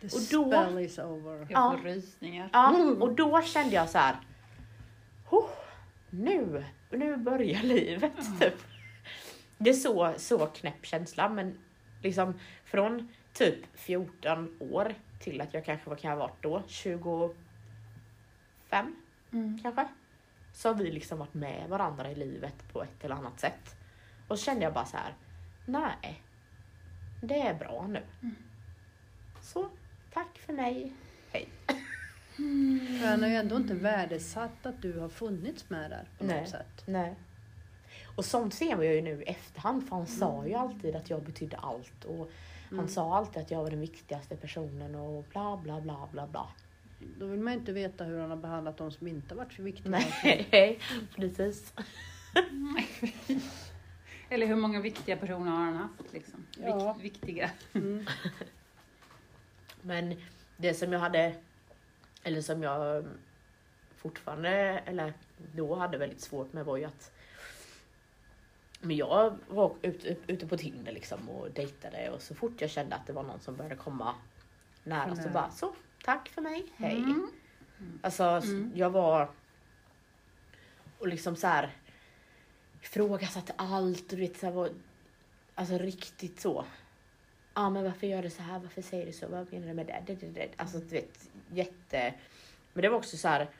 The Och då- spell is over. Jag Ja. får rysningar. Ja, och då kände jag så här. "Huh, nu, nu börjar livet typ. Det är så, så knäpp känsla men liksom från typ 14 år till att jag kanske, vad kan jag ha varit då? 25 Mm. kanske? Så har vi liksom varit med varandra i livet på ett eller annat sätt. Och så kände jag bara så här. nej. Det är bra nu. Mm. Så, tack för mig. Hej. För han har ju ändå inte värdesatt att du har funnits med där på Nej. något sätt. Nej. Och sånt ser jag ju nu i efterhand för han sa ju alltid att jag betydde allt och han sa alltid att jag var den viktigaste personen och bla bla bla bla bla. Då vill man ju inte veta hur han har behandlat de som inte varit så viktiga. Nej, precis. Eller hur många viktiga personer har han haft liksom? Ja. Vik- viktiga. Mm. Men det som jag hade, eller som jag fortfarande, eller då hade väldigt svårt med var ju att men jag var ute, ute på Tinder liksom och dejtade och så fort jag kände att det var någon som började komma nära så bara så, tack för mig, hej. Mm. Alltså Mm. jag var och liksom så här ifrågasatte allt och du vet så här, var, alltså riktigt så. Ja men varför gör du så här, varför säger du så, vad menar du med det? det, det, det. Alltså du vet jätte. Men det var också så här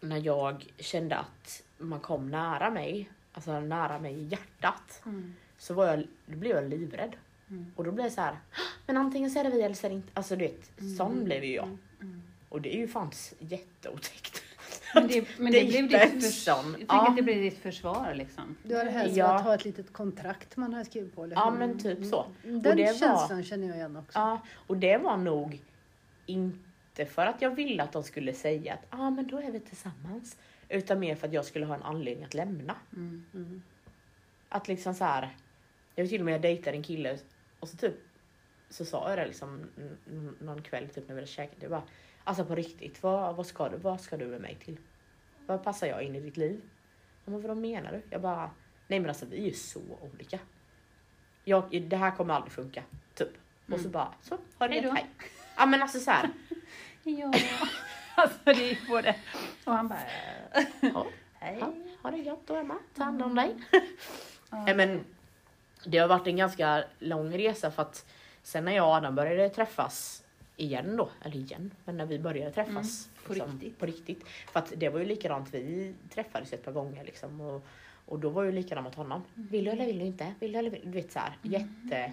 när jag kände att man kom nära mig, alltså nära mig i hjärtat, Mm. så var jag, då blev jag livrädd. Mm. Och då blev det så här, men antingen så är det vi eller så är det inte. Alltså du vet, sån blev ju jag. Mm. Och det är ju fan jätteotäckt. Men det, men det blev Dejta ditt försvar. Jag tänker Ja. att det blir ditt försvar liksom. Du hade helst Ja. velat ha ett litet kontrakt man har skrivit på. Eller Ja men typ så. Den det var- känslan känner jag igen också. Ja, och det var nog inte för att jag ville att de skulle säga att ah, men då är vi tillsammans. Utan mer för att jag skulle ha en anledning att lämna. Mm. Mm. Att liksom så här. Jag till och med jag dejtade en kille och så typ så sa jag det liksom någon kväll typ när vi hade käkat. Jag bara, alltså på riktigt, vad, vad, ska du, vad ska du med mig till? Vad passar jag in i ditt liv? Han bara, vad menar du? Jag bara, nej men alltså vi är ju så olika. Jag, det här kommer aldrig funka, typ. Och så Mm. bara, så, ha det Hej. Ja men alltså så här, Ja, alltså det är både... Och han bara... ja, Hej. ja, ha det gött då Emma, ta hand om dig. Ja. Nej men det har varit en ganska lång resa för att sen när jag och Adam började träffas igen då, eller igen, men när vi började träffas Mm, på riktigt. på riktigt. För att det var ju likadant, vi träffades ett par gånger liksom och, och då var ju likadant mot honom. Mm. Vill du eller vill du inte? Vill du eller vill du? Du vet såhär, jätte...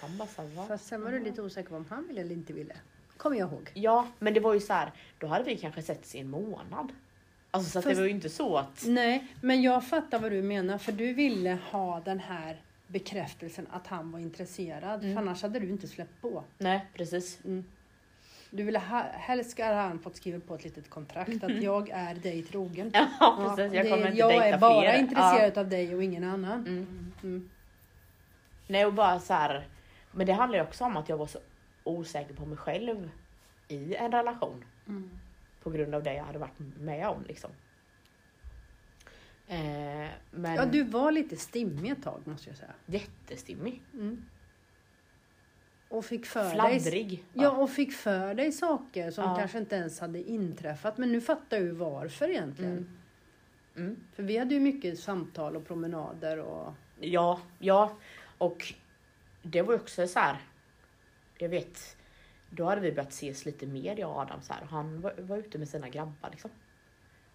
Han bara såhär? Fast sen var du lite osäker på om han ville eller inte ville. Kommer jag ihåg. Ja, men det var ju så här, då hade vi kanske setts i en månad. Alltså så att det var ju inte så att... Nej, men jag fattar vad du menar. För du ville ha den här bekräftelsen att han var intresserad. Mm. För annars hade du inte släppt på. Nej, precis. Du ville ha, helst ska han fått skriva på ett litet kontrakt att jag är dig trogen. Ja, precis. Jag det- kommer inte jag dejta är bara fler. intresserad av dig och ingen annan. Ja. Mm. Mm. Nej och bara så här. Men det handlar ju också om att jag var så osäker på mig själv i en relation. Mm. På grund av det jag hade varit med om liksom. Eh, men Ja, du var lite stimmig ett tag måste jag säga. jättestimmig. Mm. Och fick för dig... Fladdrig. Ja, och fick för dig saker som Ja. kanske inte ens hade inträffat. Men nu fattar ju varför egentligen. Mm. Mm. För vi hade ju mycket samtal och promenader och... Ja, ja. Och det var ju också så här. Jag vet, då hade vi börjat ses lite mer jag och Adam så här, han var, var ute med sina grabbar liksom.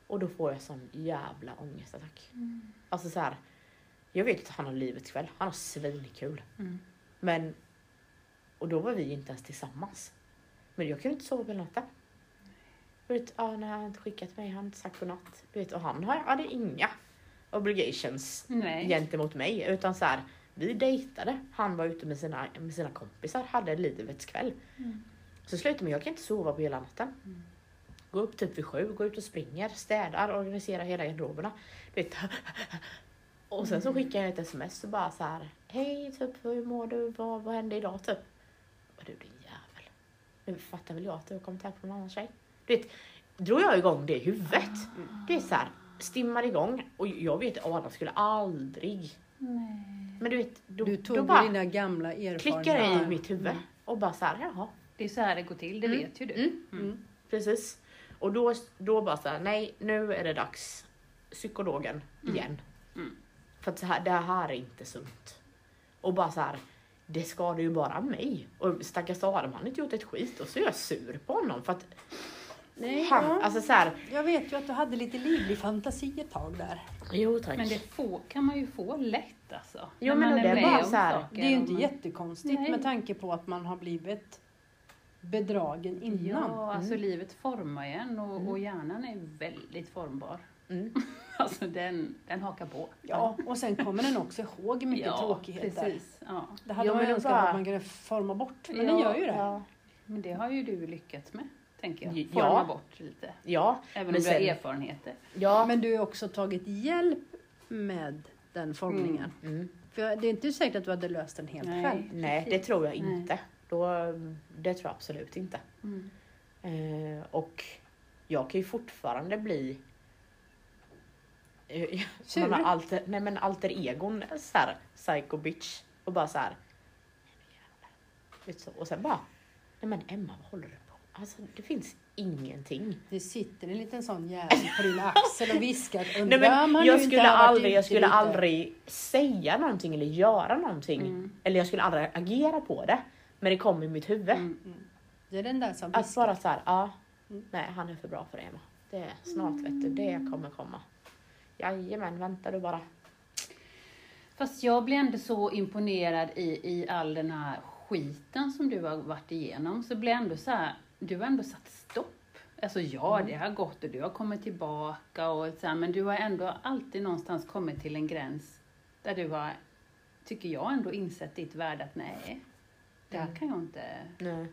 Och då får jag sån jävla ångestattack. Alltså så här. Jag vet att han har livets kväll, han har svinkul. Mm. Men, och då var vi inte ens tillsammans. Men jag kunde inte sova på natten. Du vet, ah, nej, han har inte skickat mig, han har inte sagt godnatt. Du vet, och han har, hade inga obligations Nej. gentemot mig. Utan så här, vi dejtade, han var ute med sina, med sina kompisar, hade livets kväll. Mm. Så slutade med, jag kan inte sova på hela natten. Mm. Gå upp typ vid sju, gå ut och springer, städar, organiserar hela garderoberna. Vet. Och sen så skickar jag ett sms och bara så här. Hej, typ hur mår du? Vad, vad hände idag typ? Och du din jävel. Nu fattar väl jag att du har kommit hem från en annan tjej. Du vet, drog jag igång det i huvudet. Du vet så här, stimmar igång. Och jag vet att Adam skulle aldrig. Nej. Men du vet, då, Du då tog ju bara dina gamla erfarenheter. klickar det i mitt huvud. Och bara så här, jaha. Det är så här det går till, det Mm. vet ju du. Mm. Mm. Precis. Och då, då bara så här, nej nu är det dags. Psykologen Mm. igen. Mm. För att så här, det här är inte sunt. Och bara så här, det skadar ju bara mig. Och stackars Adam, han har inte gjort ett skit. Och så är jag sur på honom. För att Nej, ja. alltså så här, Jag vet ju att du hade lite livlig fantasi ett tag där. jo tack. Men det får, kan man ju få lätt alltså. Jo, men det är bara så här, Det är ju inte man- jättekonstigt Nej. med tanke på att man har blivit bedragen innan. Ja, alltså Mm. livet formar ju en och, Mm. och hjärnan är väldigt formbar. Mm. Alltså den, den hakar på. Ja, och sen kommer den också ihåg mycket ja, tråkigheter. Precis, ja. Det hade Ja, man önskat bara- att man kunde forma bort, men Ja, den gör ju det. Ja. Men det har ju du lyckats med, tänker jag. Ja. Forma bort lite. ja, Även Men om du har erfarenheter. ja. Men du har också tagit hjälp med den formningen. Mm. För det är inte säkert att du hade löst den helt Nej. själv. Nej, det tror jag Nej. inte. Då, det tror jag absolut inte. Mm. Eh, och jag kan ju fortfarande bli eh, har alter, nej men alter egon så här, psycho bitch och bara så här. Och sen bara, nej men Emma vad håller du Alltså det finns ingenting. Det sitter en liten sån jävel på din axel och viskar att Nej, men jag skulle, aldrig, jag skulle lite. aldrig säga någonting eller göra någonting. Mm. Eller jag skulle aldrig agera på det. Men det kom i mitt huvud. Mm. Det är den där som Att viskar. bara så här, ja, Mm. nej han är för bra för det Emma. Det är snart vet du, det kommer komma. Jajamän, vänta du bara. Fast jag blir ändå så imponerad i, i all den här skiten som du har varit igenom. Så blir jag ändå så här, du har ändå satt stopp. Alltså ja, det har gått och du har kommit tillbaka och så här, men du har ändå alltid någonstans kommit till en gräns där du har, tycker jag, ändå insett ditt värde att nej, det här Mm. kan jag inte Nej.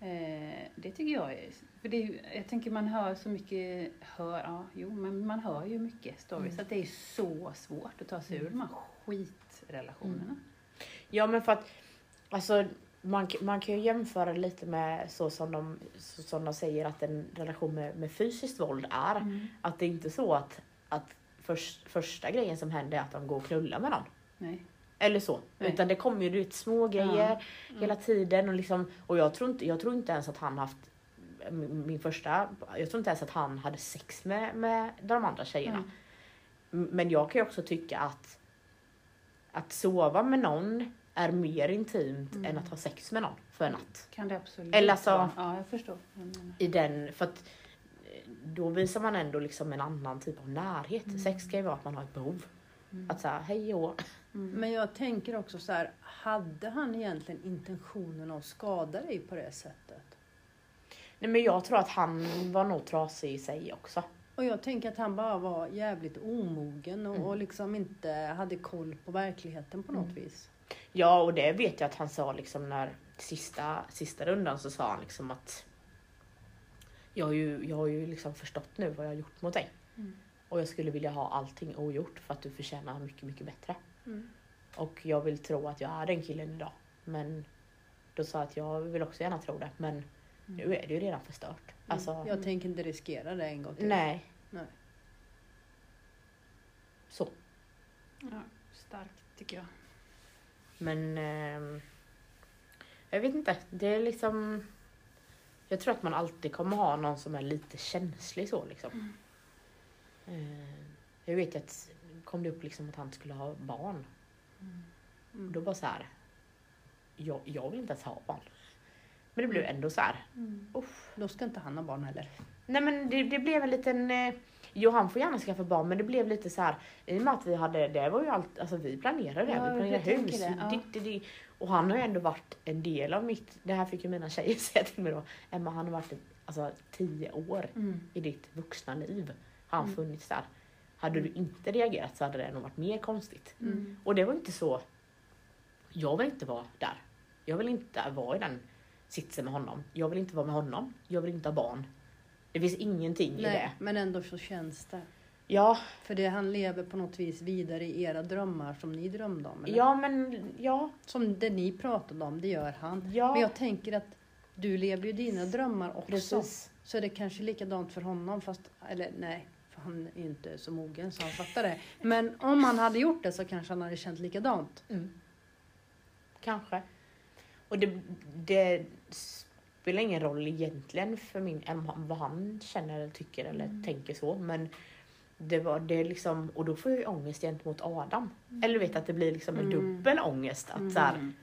Eh, det tycker jag är... För det är, jag tänker man hör så mycket... Hör, ja, jo, men man hör ju mycket stories. Mm. Att det är så svårt att ta sig ur de här skitrelationerna. Ja men för att alltså, man, man kan ju jämföra lite med så som de, så som de säger att en relation med, med fysiskt våld är. Mm. Att det är inte så att, att först, första grejen som händer är att de går och knullar med någon. Nej. Eller så. Nej. Utan det kommer ju vet, små grejer Mm. hela tiden. Och, liksom, och jag, tror inte, jag tror inte ens att han haft min första, jag tror inte ens att han hade sex med, med de andra tjejerna. Mm. Men jag kan ju också tycka att att sova med någon är mer intimt Mm. än att ha sex med någon för en natt. Kan det absolut Eller alltså- vara. Ja, jag förstår. menar. I den, för att eh, då visar man ändå liksom en annan typ av närhet. Mm. Sex ska ju vara att man har ett behov. Mm. Att säga hej och Mm. Men jag tänker också så här, hade han egentligen intentionen att skada dig på det sättet? Nej men jag tror att han var nog trasig i sig också. Och jag tänker att han bara var jävligt omogen och, Mm. och liksom inte hade koll på verkligheten på något Mm. vis. Ja och det vet jag att han sa liksom när sista, sista rundan så sa han liksom att jag har ju, jag har ju liksom förstått nu vad jag har gjort mot dig. Mm. Och jag skulle vilja ha allting ogjort för att du förtjänar mycket, mycket bättre. Mm. Och jag vill tro att jag är den killen idag. Men då sa jag att jag vill också gärna tro det. Men nu är det ju redan förstört. Alltså, Jag tänker inte riskera det en gång till. nej. Nej. Så. Ja, starkt tycker jag. Men ehm, jag vet inte. Det är liksom. Jag tror att man alltid kommer ha någon som är lite känslig så liksom. Eh, jag vet ju att kom det upp liksom att han skulle ha barn. Mm. Då bara så här. Jag, jag vill inte ens ha barn. Men det blev ändå så här. Mm. Uff. Då ska inte han ha barn heller. Nej men det, det blev en liten, eh, jo han får gärna skaffa barn men det blev lite så här i och med att vi hade, det var ju allt, alltså vi planerade det, Ja, vi planerade hus, det, ja. och han har ju ändå varit en del av mitt, det här fick ju mina tjejer säga till mig då, Emma han har varit alltså tio år Mm. i ditt vuxna liv, har han Mm. funnits där. Hade du inte reagerat så hade det nog varit mer konstigt. Mm. Och det var inte så, jag vill inte vara där. Jag vill inte vara i den sitsen med honom. Jag vill inte vara med honom. Jag vill inte ha barn. Det finns ingenting i det. Nej, men ändå så känns det. Ja, För det, han lever på något vis vidare i era drömmar som ni drömde om. Eller? ja men ja, Som det ni pratade om, det gör han. ja. Men jag tänker att du lever ju dina drömmar också. precis. Så är det kanske likadant för honom fast, eller nej, för han är ju inte så mogen så han fattar det. Men om han hade gjort det så kanske han hade känt likadant. Mm. Kanske. Och det, det spelar ingen roll egentligen för min, vad han känner eller tycker eller Mm. tänker så. Men det var det liksom, och då får jag ju ångest gentemot Adam. Eller du vet att det blir liksom en Mm. dubbel ångest. Att så här, Mm.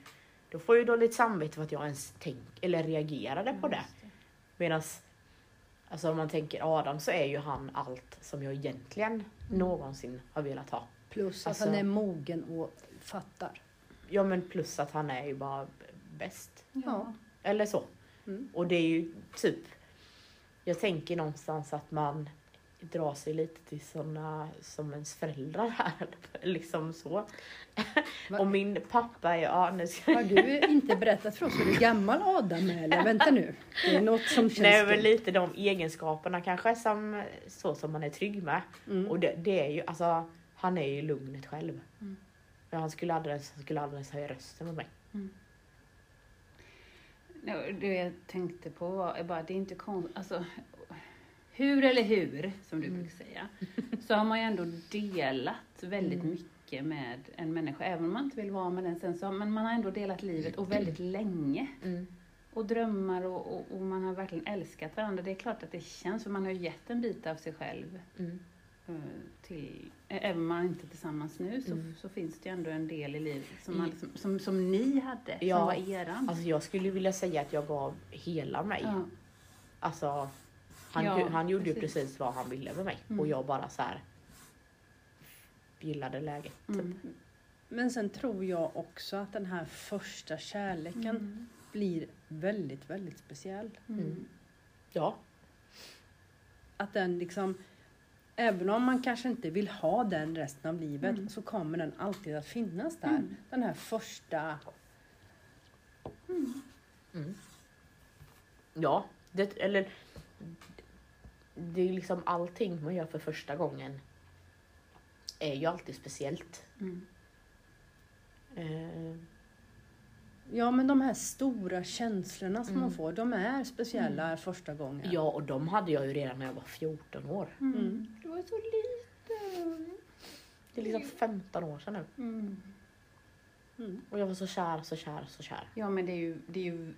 då får jag ju dåligt samvete för att jag ens tänk, eller reagerade på det. Just det. Medan alltså om man tänker Adam så är ju han allt som jag egentligen Mm. någonsin har velat ha. Plus Alltså- att han är mogen och fattar. Ja men plus att han är ju bara bäst. Ja. Eller så. Mm. Och det är ju typ, jag tänker någonstans att man drar sig lite till såna som ens föräldrar här. liksom så. Va? Och min pappa är, ja nu ska Har du inte berättat för oss hur gammal Adam är? Eller vänta nu. Det är något som känns Nej men lite de egenskaperna kanske som så som man är trygg med. Mm. Och det, det är ju alltså, han är ju lugnet själv. Mm. Men han skulle aldrig, han skulle aldrig ens höja rösten med mig. Ja, Det jag tänkte på var bara, det är inte konstigt, alltså hur eller hur, som du Mm. brukar säga, så har man ju ändå delat väldigt Mm. mycket med en människa, även om man inte vill vara med den sen, så, men man har ändå delat livet och väldigt länge. Och drömmar och, och, och man har verkligen älskat varandra. Det är klart att det känns, för man har ju gett en bit av sig själv Mm. Eh, till, även om man inte är tillsammans nu, så, Mm. så finns det ju ändå en del i livet som, man, Mm. liksom, som, som ni hade, Ja, som var eran. Alltså jag skulle vilja säga att jag gav hela mig. ja. Alltså, han, Ja, han gjorde ju precis. precis vad han ville med mig. Mm. Och jag bara så här gillade läget. Typ. Mm. Men sen tror jag också att den här första kärleken Mm. blir väldigt, väldigt speciell. Mm. Ja. Att den liksom, även om man kanske inte vill ha den resten av livet Mm. så kommer den alltid att finnas där. Mm. Den här första, Mm. Ja, det, eller det är liksom allting man gör för första gången är ju alltid speciellt. Mm. Eh, ja men de här stora känslorna som Mm. man får, de är speciella första gången. ja, och de hade jag ju redan när jag var 14 år. Mm. Du var så liten. Det är liksom 15 år sedan nu. Mm. Mm. Och jag var så kär, så kär, så kär. Ja, men det är ju, det är ju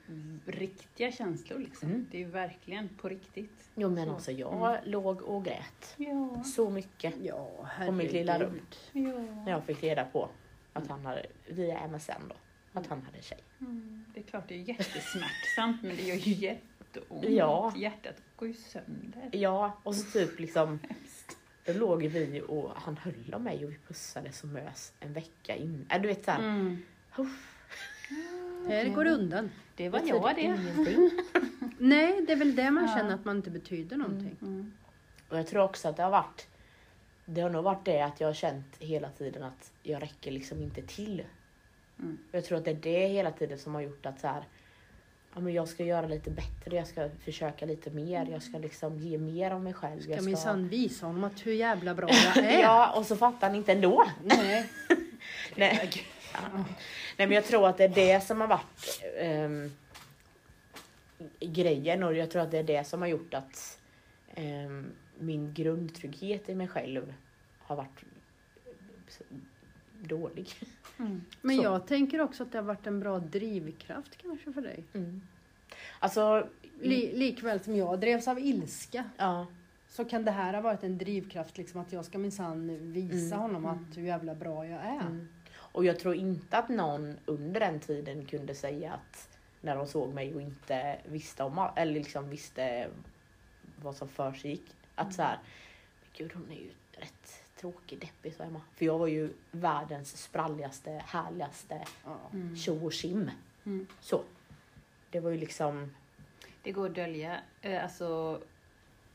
riktiga känslor liksom. Mm. Det är ju verkligen på riktigt. Jo men Så. alltså jag låg och grät Ja. så mycket Ja, på mitt lilla herregud. rum. ja. När jag fick reda på att han hade, via MSN då, att han hade tjej. Mm. Det är klart det är jättesmärtsamt, men det gör ju jätteont. Ja. Hjärtat går ju sönder. Ja, och så typ liksom, då låg vi och han höll om mig och vi pussades och mös en vecka in. Äh, du vet såhär, Mm. Här går det undan. Det var betyder jag det. ingenting. Nej, det är väl det man Ja. känner att man inte betyder någonting. Mm. Och jag tror också att det har varit, det har nog varit det att jag har känt hela tiden att jag räcker liksom inte till. Mm. Jag tror att det är det hela tiden som har gjort att så här, ja, men jag ska göra lite bättre, jag ska försöka lite mer, jag ska liksom ge mer av mig själv. Ska jag minsann visa honom att hur jävla bra jag är. Ja, och så fattar han inte ändå. Nej. Nej. Ja. Nej men jag tror att det är det som har varit ehm, grejen och jag tror att det är det som har gjort att ehm, min grundtrygghet i mig själv har varit dålig. Mm. Men Så. jag tänker också att det har varit en bra drivkraft kanske för dig. Alltså, Li- likväl som jag drevs av ilska ja, så kan det här ha varit en drivkraft liksom att jag ska minsann visa Mm. honom att hur jävla bra jag är. mm. och jag tror inte att någon under den tiden kunde säga att när de såg mig och inte visste om eller liksom visste vad som för sig gick. Att så här, gud hon är ju tråkig, deppig sa Emma. För jag var ju världens spralligaste, härligaste. Mm. tjo och tjim. Mm. Så. Det var ju liksom, Det går att dölja, eh, alltså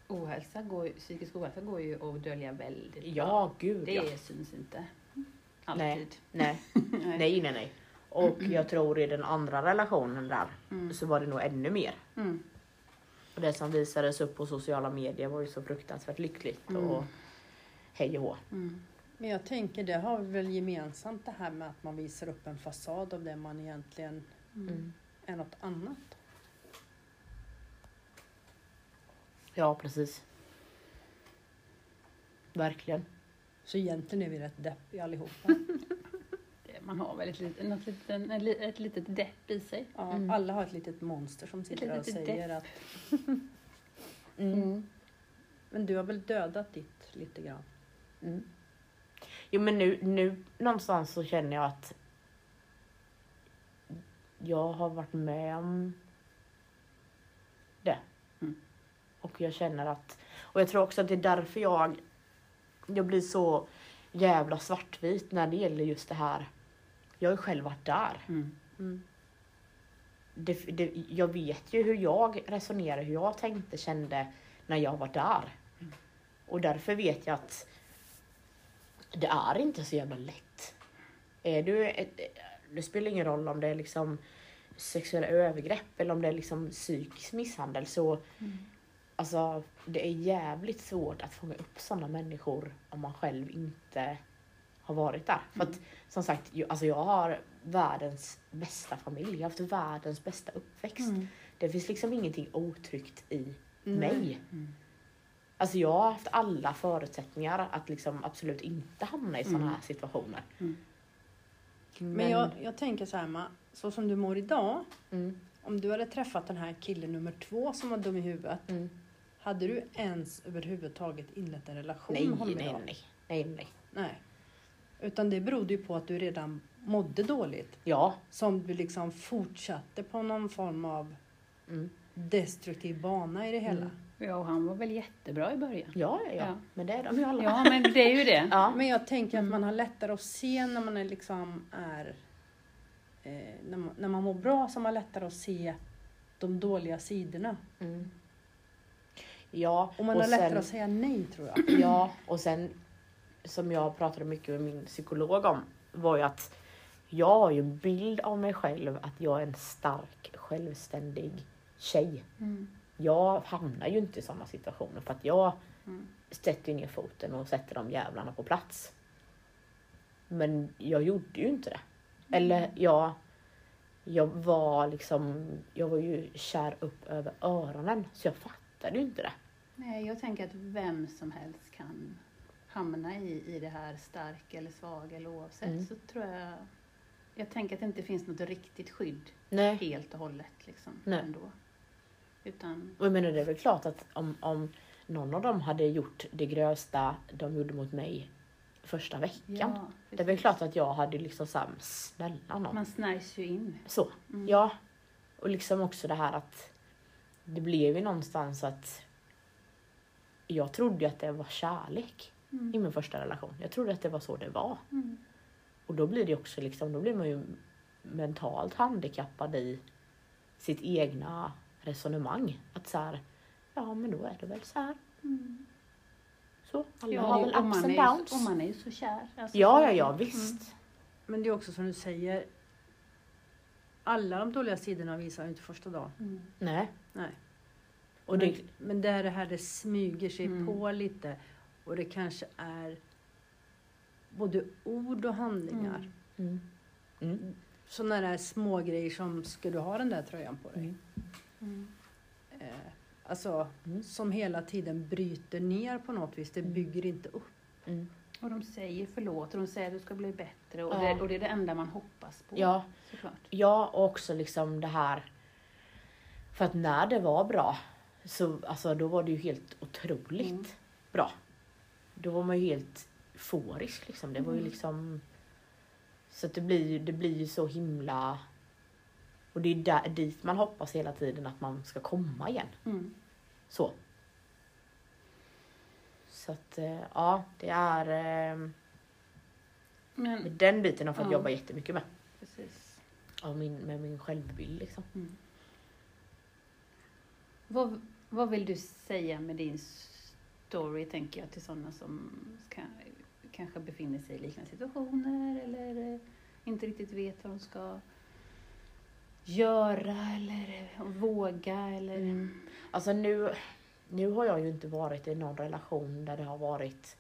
ohälsa, går, psykisk ohälsa går ju att dölja väldigt bra. ja gud Det ja. syns inte alltid. Nej, nej, nej, nej. Och jag tror i den andra relationen där Mm. så var det nog ännu mer. Mm. Och det som visades upp på sociala medier var ju så fruktansvärt lyckligt Mm. och hej och hå. Mm. Men jag tänker det har vi väl gemensamt det här med att man visar upp en fasad av det man egentligen Mm. är något annat. Ja, precis. Verkligen. Så egentligen är vi rätt deppiga allihopa. Man har väl ett litet, något litet, en li- ett litet depp i sig. Ja, Mm. Alla har ett litet monster som sitter där och säger att Mm. men du har väl dödat ditt lite grann. Mm. Jo men nu, nu någonstans så känner jag att jag har varit med om det. Mm. Och jag känner att, och jag tror också att det är därför jag, jag blir så jävla svartvit när det gäller just det här. Jag har ju själv varit där. Mm. Mm. det, det, jag vet ju hur jag resonerar, hur jag tänkte, kände när jag var där. Och därför vet jag att det är inte så jävla lätt. Är du ett, det spelar ingen roll om det är liksom sexuella övergrepp eller om det är liksom psykisk misshandel så alltså det är jävligt svårt att fånga upp sådana människor om man själv inte har varit där. För att som sagt, alltså jag har världens bästa familj, jag har haft världens bästa uppväxt. Mm. Det finns liksom ingenting otryggt i mig. Alltså jag har haft alla förutsättningar att liksom absolut inte hamna i sådana Mm. här situationer. Mm. Men jag, jag tänker så här, Ma, så som du mår idag. Mm, Om du hade träffat den här killen nummer två som var dum i huvudet. mm. Hade du ens överhuvudtaget inlett en relation Nej, med honom nej, idag? nej, nej, nej. Nej. Utan det berodde ju på att du redan mådde dåligt. Ja, Som du liksom fortsatte på någon form av mm. destruktiv bana i det hela. Mm. Ja, och han var väl jättebra i början. ja, ja, ja. Ja. Men det är de ju alla. Ja, men det är ju det. Ja. Men jag tänker att man har lättare att se när man är liksom är eh, när, man, när man mår bra så har man lättare att se de dåliga sidorna. Mm. Ja, Och man har lättare att säga nej tror jag. Ja, och sen som jag pratade mycket med min psykolog om var ju att jag har ju en bild av mig själv att jag är en stark, självständig tjej. Mm. Jag hamnar ju inte i sådana situationer för att jag Mm. sätter ner foten och sätter de jävlarna på plats. Men jag gjorde ju inte det. Eller jag, jag var liksom, jag var ju kär upp över öronen så jag fattade ju inte det. Nej, jag tänker att vem som helst kan hamna i, i det här stark eller svag eller oavsett. Mm. Så tror jag, jag tänker att det inte finns något riktigt skydd Nej. helt och hållet liksom Nej. ändå. Utan, Och jag menar det är väl klart att om, om någon av dem hade gjort det grövsta de gjorde mot mig första veckan. ja, det är väl klart att jag hade liksom såhär, snälla nån. Man snärjs ju in. Så, Mm. ja. Och liksom också det här att det blev ju någonstans att jag trodde ju att det var kärlek Mm. i min första relation. Jag trodde att det var så det var. Mm. Och då blir det också liksom, då blir man ju mentalt handikappad i sitt egna resonemang. Att så här, ja men då är det väl så här. Mm. Så, alla Ja, har väl ups man and downs. Och man är ju så kär. Alltså, Ja, ja, ja, Mm. visst. Men det är också som du säger. Alla de dåliga sidorna visar ju inte första dagen. Mm. Nej. Nej. Och men, det, men det är det här det smyger sig Mm. på lite. Och det kanske är både ord och handlingar. Mm. mm. Mm. Sådana där små grejer som, ska du ha den där tröjan på dig? Mm. Eh, alltså, Mm. som hela tiden bryter ner på något vis. Det Mm. bygger inte upp. Mm. Och de säger förlåt och de säger att du ska bli bättre och, Ja. det, och det är det enda man hoppas på. Ja, Såklart. ja, och också liksom det här. För att när det var bra, så alltså, då var det ju helt otroligt Mm. bra. Då var man ju helt euforisk liksom. Det var ju liksom... Så att det blir, ju- det blir ju så himla... Och det är där, dit man hoppas hela tiden att man ska komma igen. Mm. Så. Så att eh, ja, det är... Eh, Men, den biten har jag fått Ja. jobba jättemycket med. precis. Av min, med min självbild liksom. Mm. Vad, vad vill du säga med din story, tänker jag, till sådana som ska, kanske befinner sig i liknande situationer eller inte riktigt vet vad de ska göra eller våga eller... Mm. Alltså nu, nu har jag ju inte varit i någon relation där det har varit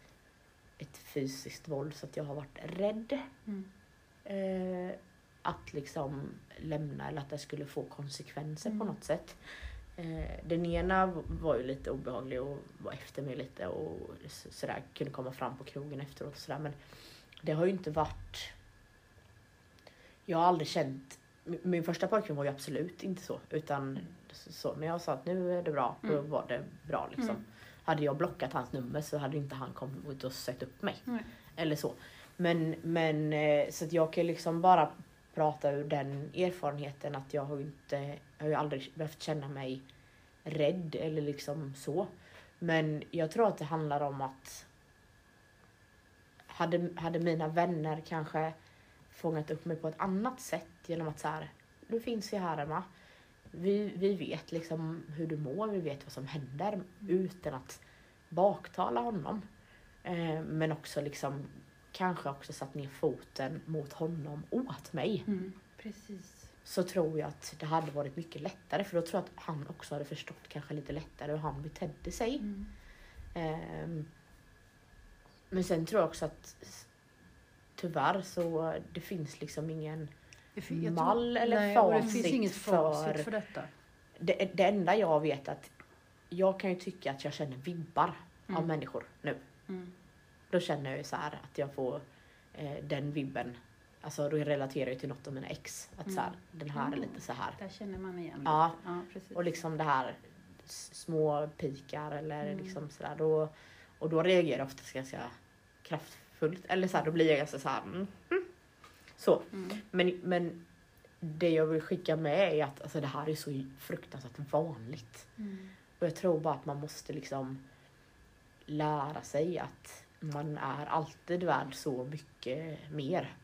ett fysiskt våld så att jag har varit rädd Mm. eh, att liksom lämna eller att det skulle få konsekvenser på Mm. något sätt. Eh, den ena var ju lite obehaglig och var efter mig lite och sådär kunde komma fram på krogen efteråt och sådär men det har ju inte varit jag har aldrig känt min- första pojkvän var ju absolut inte så utan så, så när jag sa att nu är det bra då Mm. var det bra liksom. Mm. Hade jag blockat hans nummer så hade inte han kommit och sökt upp mig. Eller så. Men, men eh, så att jag kan liksom bara prata ur den erfarenheten att jag har inte, jag har ju aldrig behövt känna mig rädd eller liksom så. Men jag tror att det handlar om att hade, hade mina vänner kanske fångat upp mig på ett annat sätt genom att så här, du finns ju här Emma. vi, vi vet liksom hur du mår, vi vet vad som händer utan att baktala honom. Eh, men också liksom kanske också satt ner foten mot honom åt mig. Mm. Precis. Så tror jag att det hade varit mycket lättare för då tror jag att han också hade förstått kanske lite lättare hur han betedde sig. Mm. Ehm, men sen tror jag också att tyvärr så det finns liksom ingen Det fin- jag tror- mall eller Nej, och det facit finns inget facit för- för detta. det, det enda jag vet att jag kan ju tycka att jag känner vibbar av Mm. människor nu. Mm. Då känner jag ju så här att jag får eh, den vibben. Alltså då relaterar jag till något av mina ex. Att så här, den här är Mm. lite så här. Där känner man igen Ja. ja precis. Och liksom det här små pikar eller Mm. liksom sådär. Då, och då reagerar jag oftast ganska kraftfullt. Eller så här, då blir jag ganska så här. Mm, mm. Så. Mm. Men, men det jag vill skicka med är att alltså, det här är så fruktansvärt vanligt. Mm. Och jag tror bara att man måste liksom lära sig att man är alltid värd så mycket mer.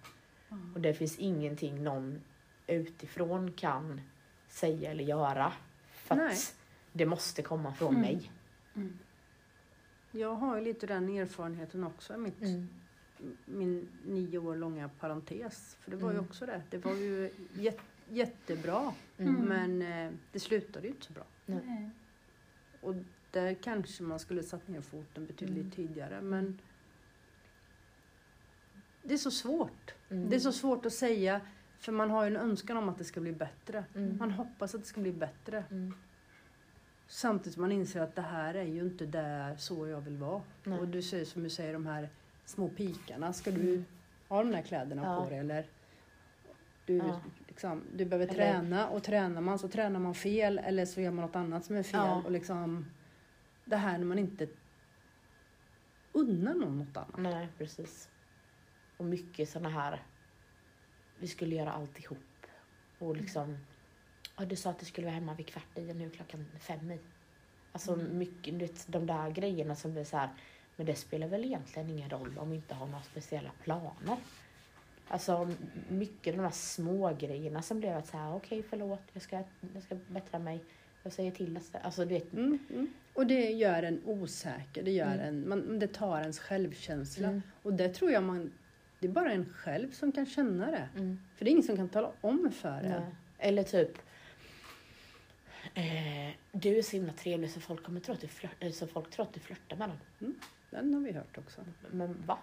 Och det finns ingenting någon utifrån kan säga eller göra. För Nej. att det måste komma från Mm. mig. Jag har ju lite den erfarenheten också i mitt, Mm. Min nio år långa parentes. För det var ju Mm. också det. Det var ju jät, jättebra Mm. men eh, det slutade ju inte så bra. Nej. Och där kanske man skulle satt ner foten betydligt Mm. tidigare men det är så svårt. Mm. Det är så svårt att säga för man har ju en önskan om att det ska bli bättre. Mm. Man hoppas att det ska bli bättre. Mm. Samtidigt som man inser att det här är ju inte där så jag vill vara. Nej. Och du säger som du säger de här små pikarna. Ska du Mm. ha de där kläderna Ja. på dig eller? Du, Ja. liksom, du behöver Eller- träna och tränar man så tränar man fel eller så gör man något annat som är fel. Ja. Och liksom, det här när man inte unnar någon något annat. Nej, precis. Och mycket såna här, vi skulle göra allt ihop. Och liksom, ja, du sa att du skulle vara hemma vid kvart i och nu är klockan fem i. Alltså Mm. mycket, du vet, de där grejerna som blir så här, men det spelar väl egentligen ingen roll om vi inte har några speciella planer. Alltså mycket de där små grejerna som blev att här, okej förlåt, jag ska, jag ska bättra mig. Jag säger till alltså du vet. Mm, mm. Och det gör en osäker, det, gör Mm. en, man, det tar ens självkänsla. Mm. Och det tror jag man, det är bara en själv som kan känna det. Mm. För det är ingen som kan tala om för en. Nej. Eller typ eh, Du är så himla trevlig så folk kommer tro att du, flört, eh, så folk tror att du flörtar med dem. Den har vi hört också. Men va?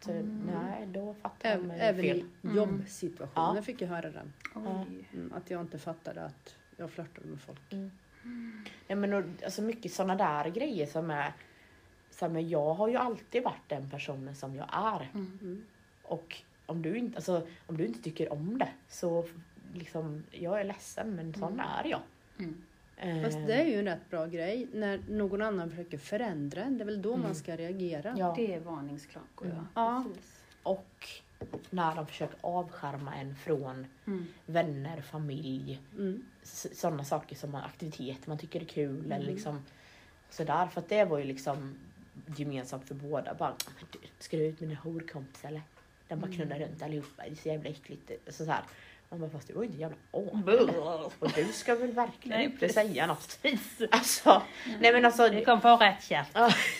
Så, Mm. Nej, då fattar Även, mig även fel. i Mm. jobbsituationer Ja. fick jag höra den. Mm, att jag inte fattade att jag flörtade med folk. Nej, men och, alltså mycket sådana där grejer som är så här, men jag har ju alltid varit den personen som jag är. Mm. Mm. Och om du inte, alltså, om du inte tycker om det så liksom, jag är ledsen men sån Mm. är jag. Mm. Eh, Fast det är ju en rätt bra grej. När någon annan försöker förändra en, det är väl då Mm. man ska reagera. ja. Det är varningsklockor, Mm. ja. Ja. Precis. Och när de försöker avskärma en från Mm. vänner, familj, Mm. sådana saker som aktiviteter man tycker är kul Mm. eller liksom sådär. För att det var ju liksom gemensamt för båda. Bara, "Men du, ska du ut med dina horkompisar eller? Den bara Mm. knullar runt allihopa, det är så jävla äckligt. Så, så här. Man bara, fast du var ju inte jävla åh. Buh. Och du ska väl verkligen Nej, inte precis. säga något. Alltså, nej men alltså. Det kom på rätt käft.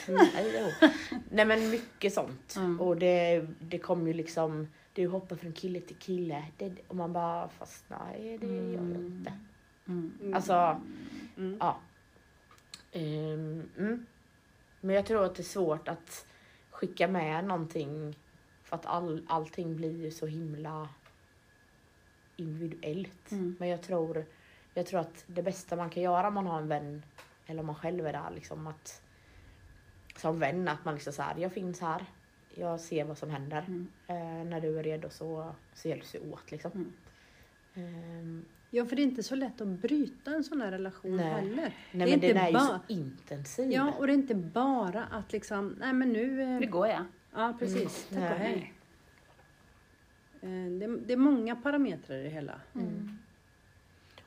Nej, nej men mycket sånt. Mm. Och det, det kom ju liksom, du hoppar från kille till kille. Det, och man bara, fast nej det gör jag Mm. inte. Mm. Mm. Alltså, Mm. ja. Mm. Men jag tror att det är svårt att skicka med någonting för att all, allting blir ju så himla individuellt. Mm. Men jag tror, jag tror att det bästa man kan göra om man har en vän eller om man själv är där liksom att som vän att man liksom så här, jag finns här, jag ser vad som händer. Mm. Eh, när du är redo så, så hjälps vi åt liksom. Mm. Ehm, Ja, för det är inte så lätt att bryta en sån här relation Nej. heller. nej Det är men inte den är ju bara- så intensiv. Ja, och det är inte bara att liksom, nej men nu... eh, Det går ja. Ja, precis. Mm. Tack och Nej. hej. Eh, Det, det är många parametrar i det hela. Mm.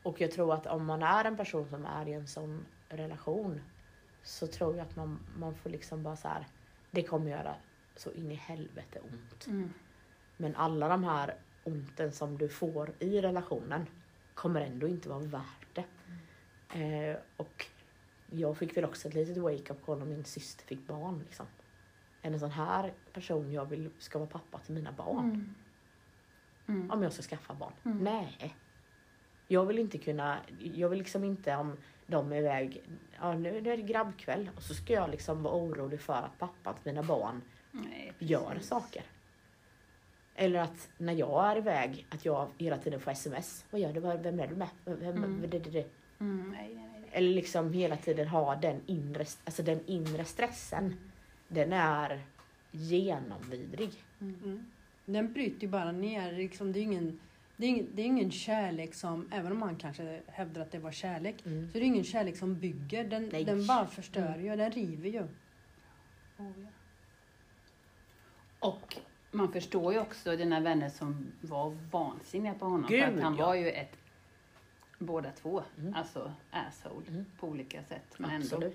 Och jag tror att om man är en person som är i en sån relation så tror jag att man, man får liksom bara så här, det kommer göra så in i helvete ont. Mm. Men alla de här onten som du får i relationen kommer ändå inte vara värt det. Eh, och jag fick väl också ett litet wake-up call när min syster fick barn. Liksom. En sån här person jag vill ska vara pappa till mina barn? Mm. Mm. Om jag ska skaffa barn? Mm. Nej. Jag vill inte kunna, jag vill liksom inte om de är iväg, ja nu, är det grabbkväll och så ska jag liksom vara orolig för att pappan till mina barn Nej, gör saker. Eller att när jag är iväg, att jag hela tiden får sms. Vad gör du? Vem är du med? Vem, Mm. det, det, det. Mm, nej, nej, nej. Eller liksom hela tiden ha den inre, alltså den inre stressen. Mm. Den är genomvidrig. Mm. Den bryter ju bara ner. Liksom, det, är ingen, det, är ingen, det är ingen kärlek som, även om man kanske hävdar att det var kärlek, Mm. så är det ingen kärlek som bygger. Den, Nej. den bara förstör ju, den river ju. Oh, ja. Och man förstår ju också dina vänner som var vansinniga på honom. Gud, för att han ja. var ju ett, båda två, Mm. alltså asshole Mm. på olika sätt. Men ändå.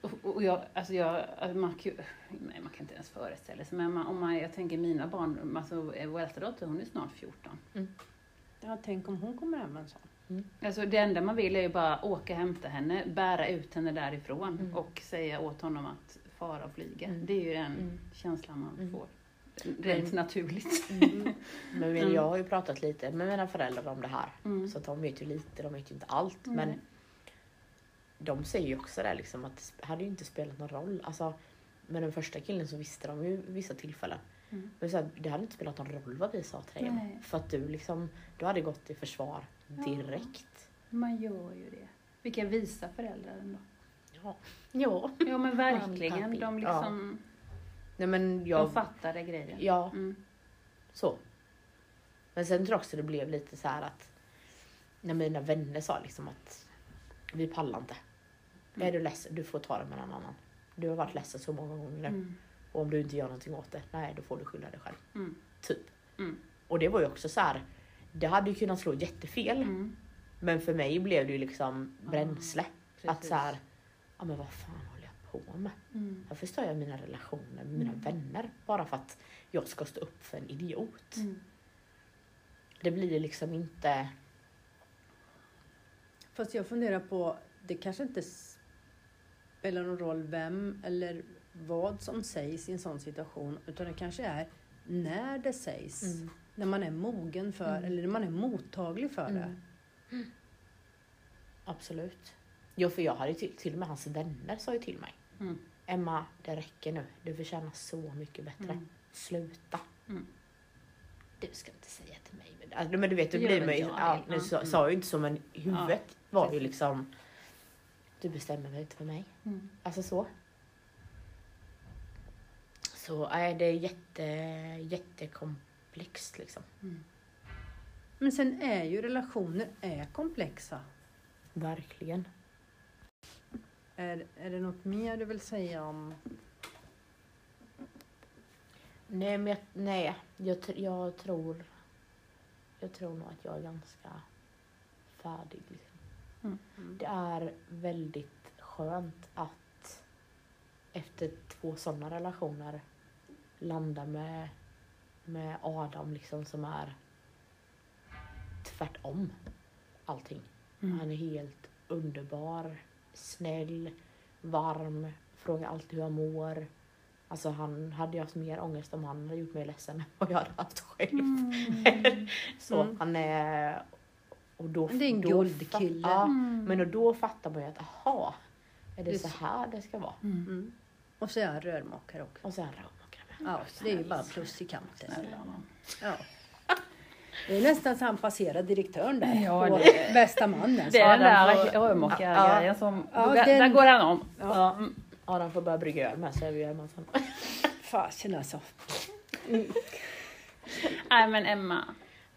Och, och jag, alltså jag, alltså man, kan nej, man kan inte ens föreställa sig, men man, om man, jag tänker mina barn, alltså vår äldsta dotter hon är snart 14. Ja, tänk om hon kommer hem en sån. Alltså det enda man vill är ju bara åka och hämta henne, bära ut henne därifrån Mm. och säga åt honom att fara och flyga. Mm. Det är ju den Mm. känslan man Mm. får. Rent naturligt. Men men Mm. jag har ju pratat lite med mina föräldrar om det här. Mm. Så att de vet ju lite, de vet ju inte allt. Mm. Men de säger ju också det liksom att det hade ju inte spelat någon roll. Alltså, med den första killen så visste de ju vissa tillfällen. Mm. Men så här, det hade inte spelat någon roll vad vi sa till dig. Nej. För att du liksom, du hade gått i försvar direkt. Man gör ju det. Vilka visa föräldrar ändå. Ja. Ja. Ja men verkligen. De liksom, Nej men de jag, fattade grejen. ja Mm. så. Men sen tror jag också det blev lite så här att när mina vänner sa liksom att vi pallar inte. Mm. Är du ledsen, du får ta det med någon annan. Du har varit ledsen så många gånger nu. Mm. Och om du inte gör någonting åt det, nej då får du skylla dig själv. Mm. Typ. Och det var ju också så här. Det hade ju kunnat slå jättefel. Men för mig blev det ju liksom bränsle. Att så här, ja men vad fan håller jag på med? Mm. Jag förstör jag mina relationer med mina Mm. vänner bara för att jag ska stå upp för en idiot. Mm. Det blir liksom inte... Fast jag funderar på, det kanske inte spelar någon roll vem eller vad som sägs i en sån situation. Utan det kanske är när det sägs. Mm. När man är mogen för, Mm. eller när man är mottaglig för det. Mm. Absolut. Jo för jag hade till, till och med hans vänner sa ju till mig. Mm. Emma, det räcker nu. Du förtjänar så mycket bättre. Mm. Sluta. Du ska inte säga till mig. Men, alltså, men du vet, det gör blir mig... Ja, nu Ja. sa, jag ju inte så men huvudet var ju liksom... Du bestämmer väl inte för mig. Mm. Alltså så. Så nej, det är jätte, jättekomplext liksom. Mm. Men sen är ju relationer är komplexa. Verkligen. Är, är det något mer du vill säga om Nej, men jag, nej, jag, jag tror... Jag tror nog att jag är ganska färdig. Mm. Det är väldigt skönt att efter två sådana relationer landa med, med Adam liksom som är tvärtom allting. Mm. Han är helt underbar, snäll, varm, frågar alltid hur jag mår. Alltså han hade ju haft mer ångest om han hade gjort mig ledsen än vad jag hade haft själv. Mm. Så Mm. han är... Och då, Det är en guldkille. Ja, Mm. men och då fattar man ju att aha, är det Det är så så- här det ska vara? Mm. Mm. Och så är han rörmokare också. Och sen rörmokare med. Ja, det är ju bara plus i kanten. Ja. Det är nästan så han passerar direktören där Ja, på det- bästa mannen. Det är den där rörmokargrejen som... Ja, då- den- Där går han om. Ja. Mm. Adam får börja brygga öl med så är vi hemma sen. Fasen alltså. Nej men Emma,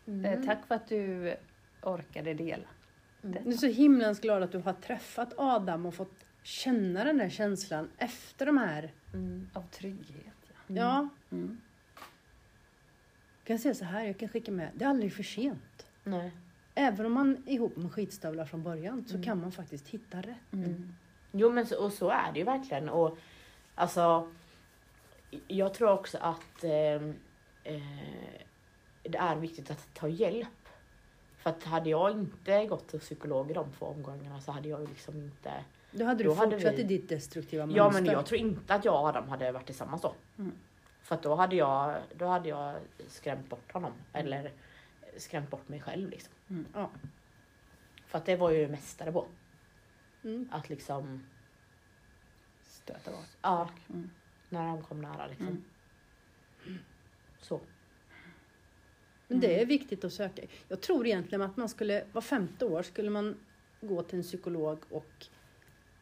Mm. eh, tack för att du orkade dela. Jag är så himlans glad att du har träffat Adam och fått känna den där känslan efter de här. Mm. Av trygghet. Ja. Ja, Mm. jag kan säga så här, jag kan skicka med. Det är aldrig för sent. Nej. Även om man är ihop med skitstövlar från början så Mm. kan man faktiskt hitta rätt. Mm. Jo men så, och så är det ju verkligen. Och alltså, jag tror också att eh, eh, det är viktigt att ta hjälp. För att hade jag inte gått till psykolog i de två omgångarna så hade jag ju liksom inte... Då hade Då du hade fortsatt vi- i ditt destruktiva mönster. Ja men jag tror inte att jag och Adam hade varit tillsammans då. Mm. För att då hade jag, då hade jag skrämt bort honom. Eller skrämt bort mig själv liksom. Ja. För att det var jag ju mästare på. Mm. Att liksom, Stöta bort. ja, Mm. när han kom nära liksom. Mm. Så. Men det är viktigt att söka. Jag tror egentligen att man skulle, var femte år skulle man gå till en psykolog och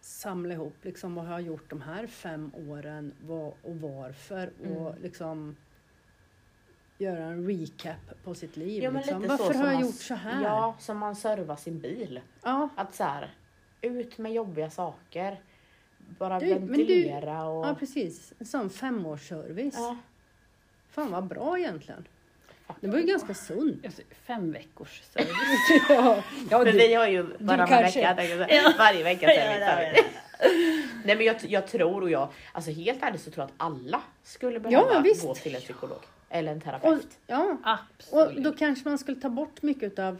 samla ihop liksom vad har jag gjort de här fem åren vad, och varför och Mm. liksom göra en recap på sitt liv. Ja, liksom. Varför har jag man- gjort så här? Ja, som man servar sin bil. ja. Att så här, ut med jobbiga saker. Bara Du, men du- ventilera och... ja, precis. En sån femårsservice. Ja, Fan vad bra egentligen. Det var ju ganska sunt. Alltså, fem veckors service. ja, ja, Men du, vi har ju varannan kanske- vecka. Ja. varje vecka service. det har vi. Nej men jag, jag tror och jag, alltså helt ärligt så tror jag att alla skulle behöva Ja, gå till en psykolog. Eller en och, terapeut. ja, Absolut. och då kanske man skulle ta bort mycket av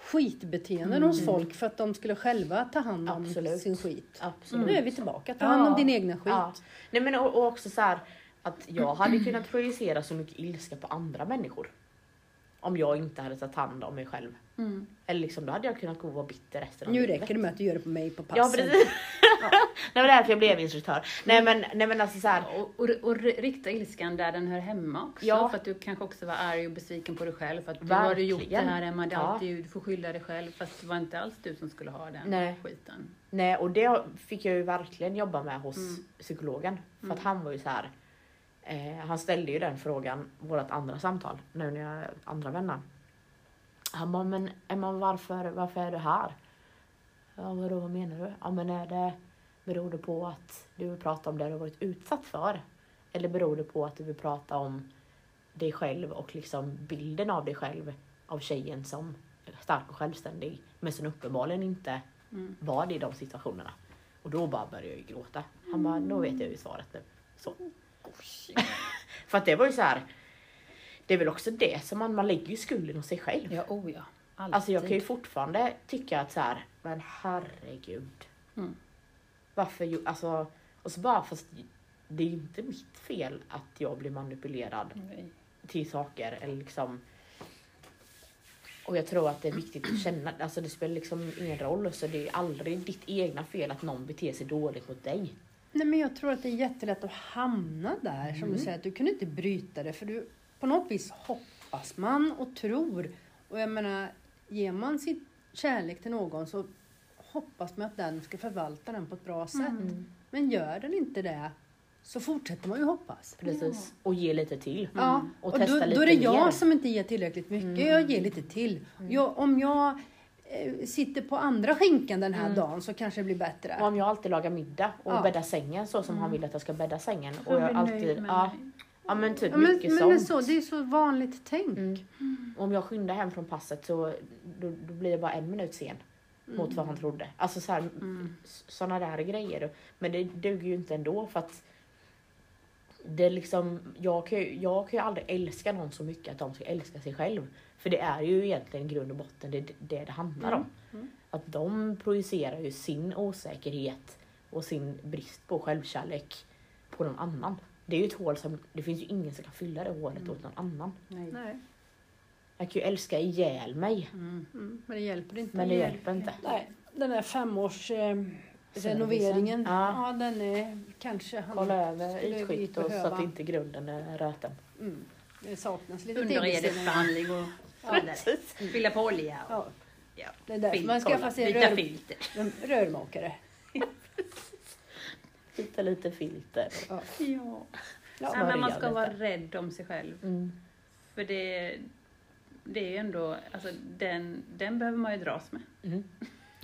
skitbeteenden hos folk för att de skulle själva ta hand om Absolut. sin skit. Absolut. Nu är vi tillbaka. Ta hand om din egna skit. Ja. Nej men och, och också så här att jag hade kunnat projicera så mycket ilska på andra människor. Om jag inte hade tagit hand om mig själv. Mm. Eller liksom då hade jag kunnat gå och vara bitter resten av Nu livet. räcker det med att du gör det på mig på Ja passen. precis. det var därför jag blev instruktör. Nej men, nej men alltså så här, Och, och, och rikta ilskan där den hör hemma också. Ja. För att du kanske också var arg och besviken på dig själv. För att du har du gjort det här Emma, det är Ja. alltid, du får skylla dig själv. Fast det var inte alls du som skulle ha den Nej. skiten. Nej och det fick jag ju verkligen jobba med hos Mm. psykologen. För Mm. att han var ju så här. Eh, han ställde ju den frågan, vårt andra samtal, nu när jag andra vänner. Han bara, men Emma varför, varför är du här? Ja vadå, vad menar du? Ja men är det, beror det på att du vill prata om det du har varit utsatt för? Eller beror det på att du vill prata om dig själv och liksom bilden av dig själv av tjejen som stark och självständig men som uppenbarligen inte Mm. var det i de situationerna. Och då bara började jag ju gråta. Han bara, då vet jag ju svaret nu. Så. För att det var ju så här. Det är väl också det som man, man lägger ju skulden hos sig själv. Ja, oh ja. Alltid. Alltså jag kan ju fortfarande tycka att så här, men herregud. Mm. Varför ju, alltså, och så bara fast det är ju inte mitt fel att jag blir manipulerad Nej. till saker eller liksom och jag tror att det är viktigt att känna, alltså det spelar liksom ingen roll så det är aldrig ditt egna fel att någon beter sig dåligt mot dig. Nej, men jag tror att det är jättelätt att hamna där. Som Mm. du säger, att du kunde inte bryta det. För du, på något vis hoppas man och tror. Och jag menar, ger man sin kärlek till någon så hoppas man att den ska förvalta den på ett bra sätt. Mm. Men gör den inte det så fortsätter man ju hoppas. Precis. Och ge lite till. Ja, Mm. Och och, testa då, lite då är det jag mer. som inte ger tillräckligt mycket. Mm. Jag ger lite till. Jag, om jag sitter på andra skinkan den här Mm. dagen så kanske det blir bättre. Om jag alltid lagar middag och Ja. bäddar sängen så som han vill att jag ska bädda sängen. Och Jag alltid, ja, ja men typ Ja, men, mycket men sånt. det, är så, det är så vanligt tänk. Mm. Om jag skyndar hem från passet så då, då blir jag bara en minut sen mot vad han trodde. Alltså så här, Mm. sådana där grejer. Men det duger ju inte ändå för att det liksom, jag, kan ju, jag kan ju aldrig älska någon så mycket att de ska älska sig själv. För det är ju egentligen i grund och botten det det, det handlar om. Mm. Att de projicerar ju sin osäkerhet och sin brist på självkärlek på någon annan. Det är ju ett hål som, det finns ju ingen som kan fylla det hålet åt någon annan. Nej. Nej. Jag kan ju älska ihjäl mig, Mm. Mm, men det hjälper inte. men det hjälper inte. Nej, den här femårs eh, renoveringen, Ja. ja. den är kanske... han- Kolla över ytskikt och så att inte grunden är röten. Mm, det saknas lite Underredets tegelstenar. behandling och så vidare. Fylla på olja. Och, Ja, ja. det är därför man skaffar sig byta rör, filter. rörmakare. Hitta lite filter. Ja. Ja. Ja, men man ska vara rädd om sig själv. Mm. För det, det är ju ändå, alltså den, den behöver man ju dras med. Mm.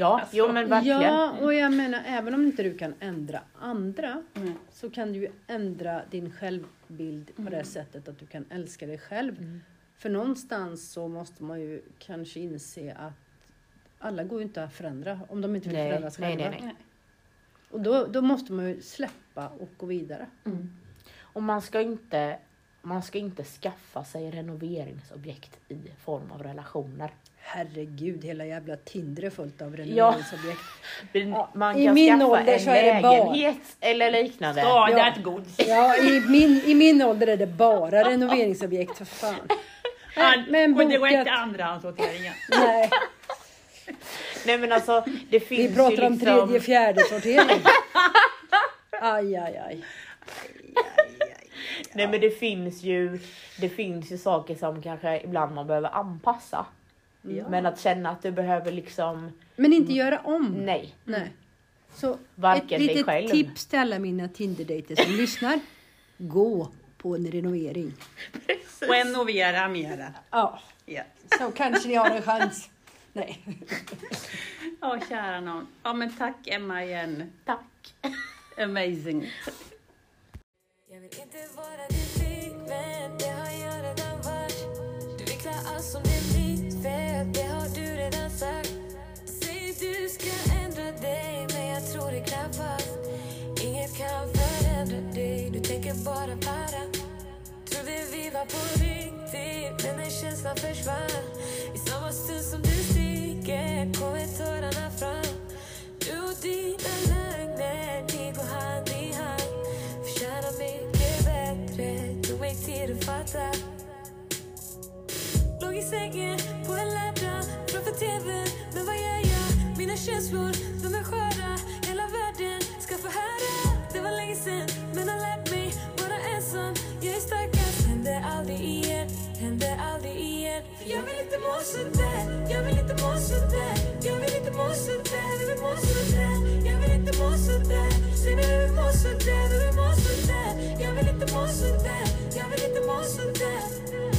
Ja, Alltså, jo men verkligen. Ja, och jag menar även om inte du kan ändra andra Mm. så kan du ju ändra din självbild på det Mm. sättet att du kan älska dig själv. Mm. För någonstans så måste man ju kanske inse att alla går ju inte att förändra om de inte vill Nej, förändras nej, själva. nej, nej. Och då, då måste man ju släppa och gå vidare. Mm. Och man ska inte man ska inte skaffa sig renoveringsobjekt i form av relationer. Herregud, hela jävla Tinder är fullt av renoveringsobjekt. Men Man i kan min skaffa ålder en så är det bara- lägenhet eller liknande. Ja. Ja, i min, i min ålder är det bara renoveringsobjekt, för fan. Ja, men och det var bokat- inte andrahandssorteringen. Nej, Nej men alltså det finns vi pratar ju om liksom... tredje, fjärde sortering. Aj, aj, aj. Nej men det finns ju det finns ju saker som kanske ibland man behöver anpassa. Ja. Men att känna att du behöver liksom, Men inte göra om. nej. Nej. Så Varken ett litet själv. tips till alla mina Tinder-dejter som lyssnar. Gå på en renovering. Renovera mera. Ja, Ja. så kanske ni har en chans. Nej. Ja, kära någon. Ja, men tack Emma igen. Tack. Amazing. Jag vill inte vara din flickvän, det har jag redan varit Du vill klä allt som det det har du redan sagt. Säger du ska ändra dig, men jag tror det knappast. Inget kan förändra dig, du tänker bara para. Trodde vi var på riktigt, men den känslan försvann. I samma stund som du sticker kommer tårarna fram. Du och dina lögner, ni går hand i hand. Förtjänar mycket bättre, tog mig tid att fatta. Låg i sängen på en laddra framför tvn. Men vad gör jag? Mina känslor, de är sköra. Hela världen ska få höra. Det var länge sen, men har lärt mig vara ensam. Jag är starkast, händer aldrig igen Händer aldrig igen. För jag vill inte må sådär Jag vill inte må sådär Jag vill inte må sådär Du vill må sådär Jag vill inte må sådär Säg mig, du vill må sådär Du vill må sådär Jag vill inte må sådär Jag vill inte må sådär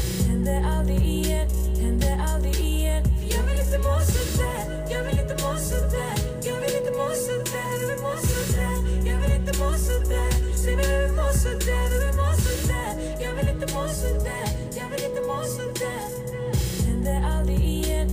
Hände aldrig igen, hände aldrig igen. Jag vill inte må sådär, jag vill inte må sådär Jag vill inte må sådär, jag vill må sådär Jag vill inte må sådär, säg mig hur du mår sådär, hur du mår sådär Jag vill inte må sådär, jag vill inte må sådär Hände aldrig igen